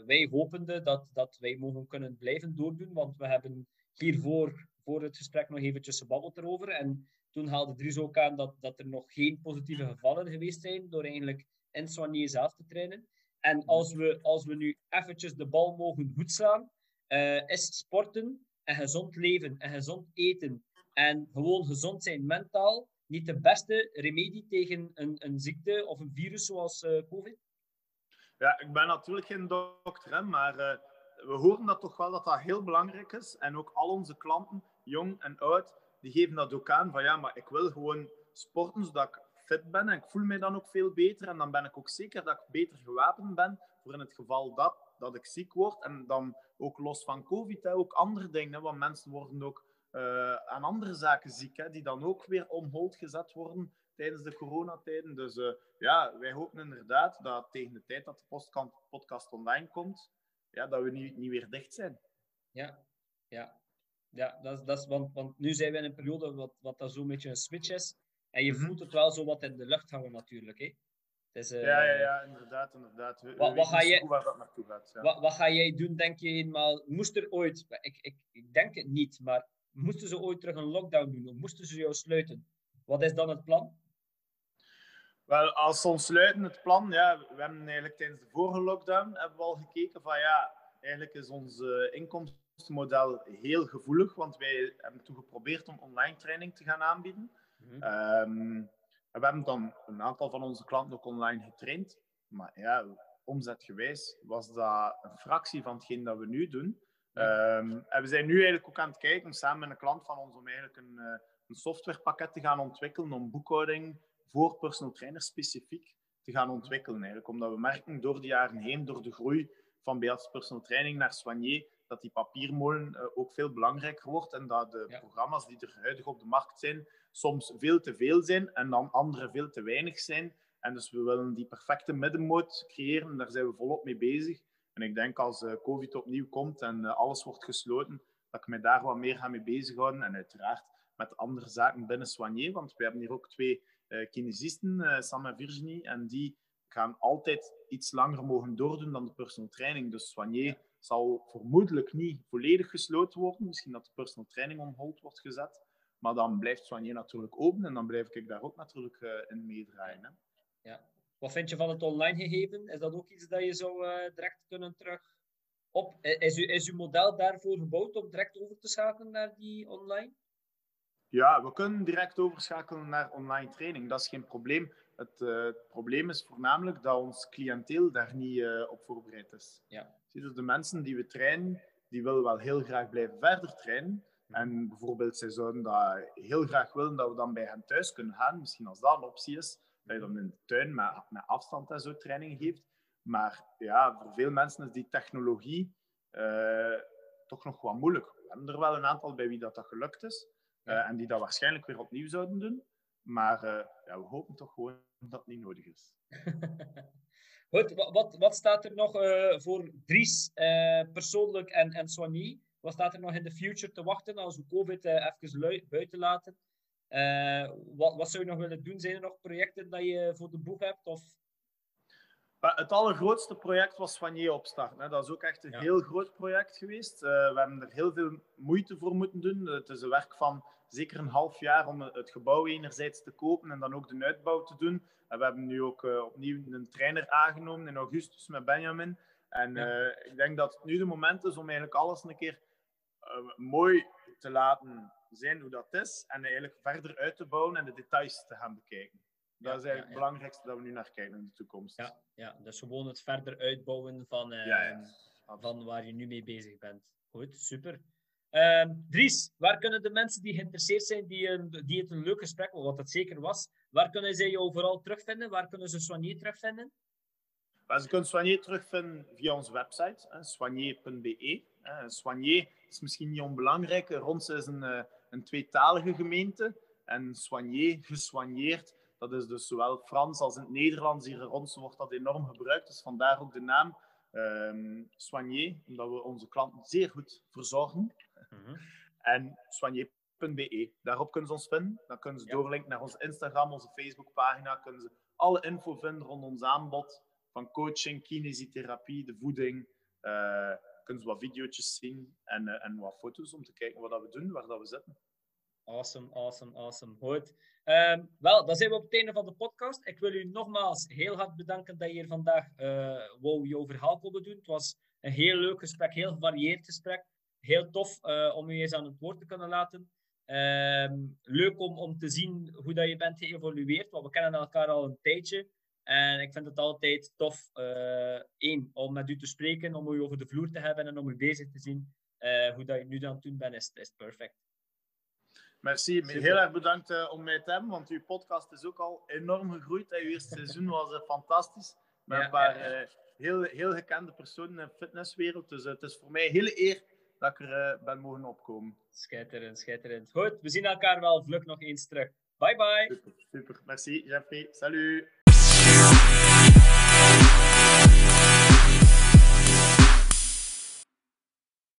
wij hopende dat, dat wij mogen kunnen blijven doordoen, want we hebben hiervoor voor het gesprek nog eventjes gebabbeld erover. En toen haalde Dries ook aan dat, dat er nog geen positieve gevallen geweest zijn door eigenlijk in Soigné zelf te trainen. En als we, als we nu eventjes de bal mogen goedslaan, uh, is sporten en gezond leven en gezond eten en gewoon gezond zijn mentaal niet de beste remedie tegen een, een ziekte of een virus zoals uh, COVID? Ja, ik ben natuurlijk geen dokter, maar uh, we horen dat toch wel dat dat heel belangrijk is. En ook al onze klanten, jong en oud, die geven dat ook aan van ja, maar ik wil gewoon sporten zodat ik fit ben en ik voel mij dan ook veel beter en dan ben ik ook zeker dat ik beter gewapend ben voor in het geval dat, dat ik ziek word en dan ook los van covid, hè, ook andere dingen, want mensen worden ook uh, aan andere zaken ziek, hè, die dan ook weer on hold gezet worden tijdens de coronatijden. Dus uh, ja, wij hopen inderdaad dat tegen de tijd dat de podcast online komt, ja, dat we niet, niet weer dicht zijn. Ja, ja. Ja, dat is, dat is, want, want nu zijn we in een periode wat, wat dat zo'n beetje een switch is. En je mhm. voelt het wel zo wat in de lucht hangen natuurlijk. Hè? uh, ja, ja, ja, inderdaad. inderdaad. We, wat, wat ga jij, waar dat naartoe gaat. Ja. Wat, wat ga jij doen, denk je eenmaal? Moest er ooit, ik, ik, ik denk het niet, maar moesten ze ooit terug een lockdown doen? Of moesten ze jou sluiten? Wat is dan het plan? Wel, als ze ons sluiten, het plan, ja, we hebben eigenlijk tijdens de vorige lockdown hebben we al gekeken van ja, eigenlijk is ons uh, inkomstenmodel heel gevoelig, want wij hebben toen geprobeerd om online training te gaan aanbieden. Mm -hmm. we hebben dan een aantal van onze klanten ook online getraind, maar ja, omzetgewijs was dat een fractie van hetgeen dat we nu doen. Um, en we zijn nu eigenlijk ook aan het kijken, samen met een klant van ons, om eigenlijk een, uh, een softwarepakket te gaan ontwikkelen om boekhouding voor personal trainers specifiek te gaan ontwikkelen. Eigenlijk. Omdat we merken door de jaren heen, door de groei van Beats Personal Training naar Soigné, dat die papiermolen uh, ook veel belangrijker wordt en dat de programma's die er huidig op de markt zijn, soms veel te veel zijn en dan andere veel te weinig zijn. En dus we willen die perfecte middenmoot creëren, daar zijn we volop mee bezig. En ik denk als uh, COVID opnieuw komt en uh, alles wordt gesloten, dat ik me daar wat meer ga mee bezighouden. En uiteraard met andere zaken binnen Soigné, want we hebben hier ook twee uh, kinesisten, Sam en Virginie, en die gaan altijd iets langer mogen doordoen dan de personal training. Dus Soigné zal vermoedelijk niet volledig gesloten worden. Misschien dat de personal training on hold wordt gezet. Maar dan blijft Soigné natuurlijk open en dan blijf ik daar ook natuurlijk in meedraaien. Hè. Ja, wat vind je van het online gegeven? Is dat ook iets dat je zou uh, direct kunnen terug op? Is, u, is uw model daarvoor gebouwd om direct over te schakelen naar die online? Ja, we kunnen direct overschakelen naar online training. Dat is geen probleem. Het, uh, het probleem is voornamelijk dat ons cliënteel daar niet uh, op voorbereid is. Ja. Dus de mensen die we trainen, die willen wel heel graag blijven verder trainen. En bijvoorbeeld, zij zouden dat heel graag willen dat we dan bij hen thuis kunnen gaan. Misschien als dat een optie is dat je dan in de tuin met, met afstand en zo training geeft. Maar ja, voor veel mensen is die technologie uh, toch nog wat moeilijk. We hebben er wel een aantal bij wie dat, dat gelukt is. Uh, en die dat waarschijnlijk weer opnieuw zouden doen. Maar uh, ja, we hopen toch gewoon dat het niet nodig is. Goed, wat, wat staat er nog voor Dries persoonlijk en, en Soigny? Wat staat er nog in de future te wachten als we COVID even buiten laten? Uh, wat, wat zou je nog willen doen? Zijn er nog projecten dat je voor de boeg hebt? Of? Het allergrootste project was van je opstart. Hè. Dat is ook echt een heel groot project geweest. Uh, we hebben er heel veel moeite voor moeten doen. Het is een werk van zeker een half jaar om het gebouw enerzijds te kopen en dan ook de uitbouw te doen. En we hebben nu ook uh, opnieuw een trainer aangenomen in augustus met Benjamin. En ja. ik denk dat het nu de moment is om eigenlijk alles een keer mooi te laten zijn hoe dat is en eigenlijk verder uit te bouwen en de details te gaan bekijken. Dat is eigenlijk ja. het belangrijkste dat we nu naar kijken in de toekomst. Ja, ja, dus gewoon het verder uitbouwen van, eh, van waar je nu mee bezig bent. Goed, super. Ehm, Dries, waar kunnen de mensen die geïnteresseerd zijn, die, een, die het een leuk gesprek, wat het zeker was, waar kunnen zij jou vooral terugvinden? Waar kunnen ze Soigné terugvinden? Ze kunnen Soigné terugvinden via onze website, hè, soigné.be. Eh, Soigné is misschien niet onbelangrijk. Rons is een, eh, een tweetalige gemeente. En Soigné, gesoigneerd, dat is dus zowel Frans als in het Nederlands. Hier in Rons wordt dat enorm gebruikt, dus vandaar ook de naam Soigné, omdat we onze klanten zeer goed verzorgen. En soigné.be. Daarop kunnen ze ons vinden. Dan kunnen ze Ja. doorlinken naar onze Instagram, onze Facebookpagina. Kunnen ze alle info vinden rond ons aanbod. Van coaching, kinesiotherapie, de voeding. Eh, kunnen wat video's zien en, eh, en wat foto's om te kijken wat dat we doen, waar dat we zitten. Awesome, awesome, awesome. Goed. Ehm, wel, dan zijn we op het einde van de podcast. Ik wil u nogmaals heel hard bedanken dat je hier vandaag uh, wou jouw verhaal komen doen. Het was een heel leuk gesprek, heel gevarieerd gesprek. Heel tof uh, om u eens aan het woord te kunnen laten. Um, leuk om, om te zien hoe dat je bent geëvolueerd, want we kennen elkaar al een tijdje. En ik vind het altijd tof, uh, één, om met u te spreken, om u over de vloer te hebben en om u bezig te zien. Uh, hoe dat je nu aan het doen bent, is, is perfect. Merci, Super. heel erg bedankt uh, om mij te hebben, want uw podcast is ook al enorm gegroeid. Uw eerste seizoen was uh, fantastisch, met ja, een paar ja, ja. Uh, heel, heel gekende personen in de fitnesswereld. Dus het is voor mij een hele eer dat ik er ben mogen opkomen. Schitterend, schitterend. Goed, we zien elkaar wel vlug nog eens terug. Bye bye. Super, super. merci Jeffrey. Salut.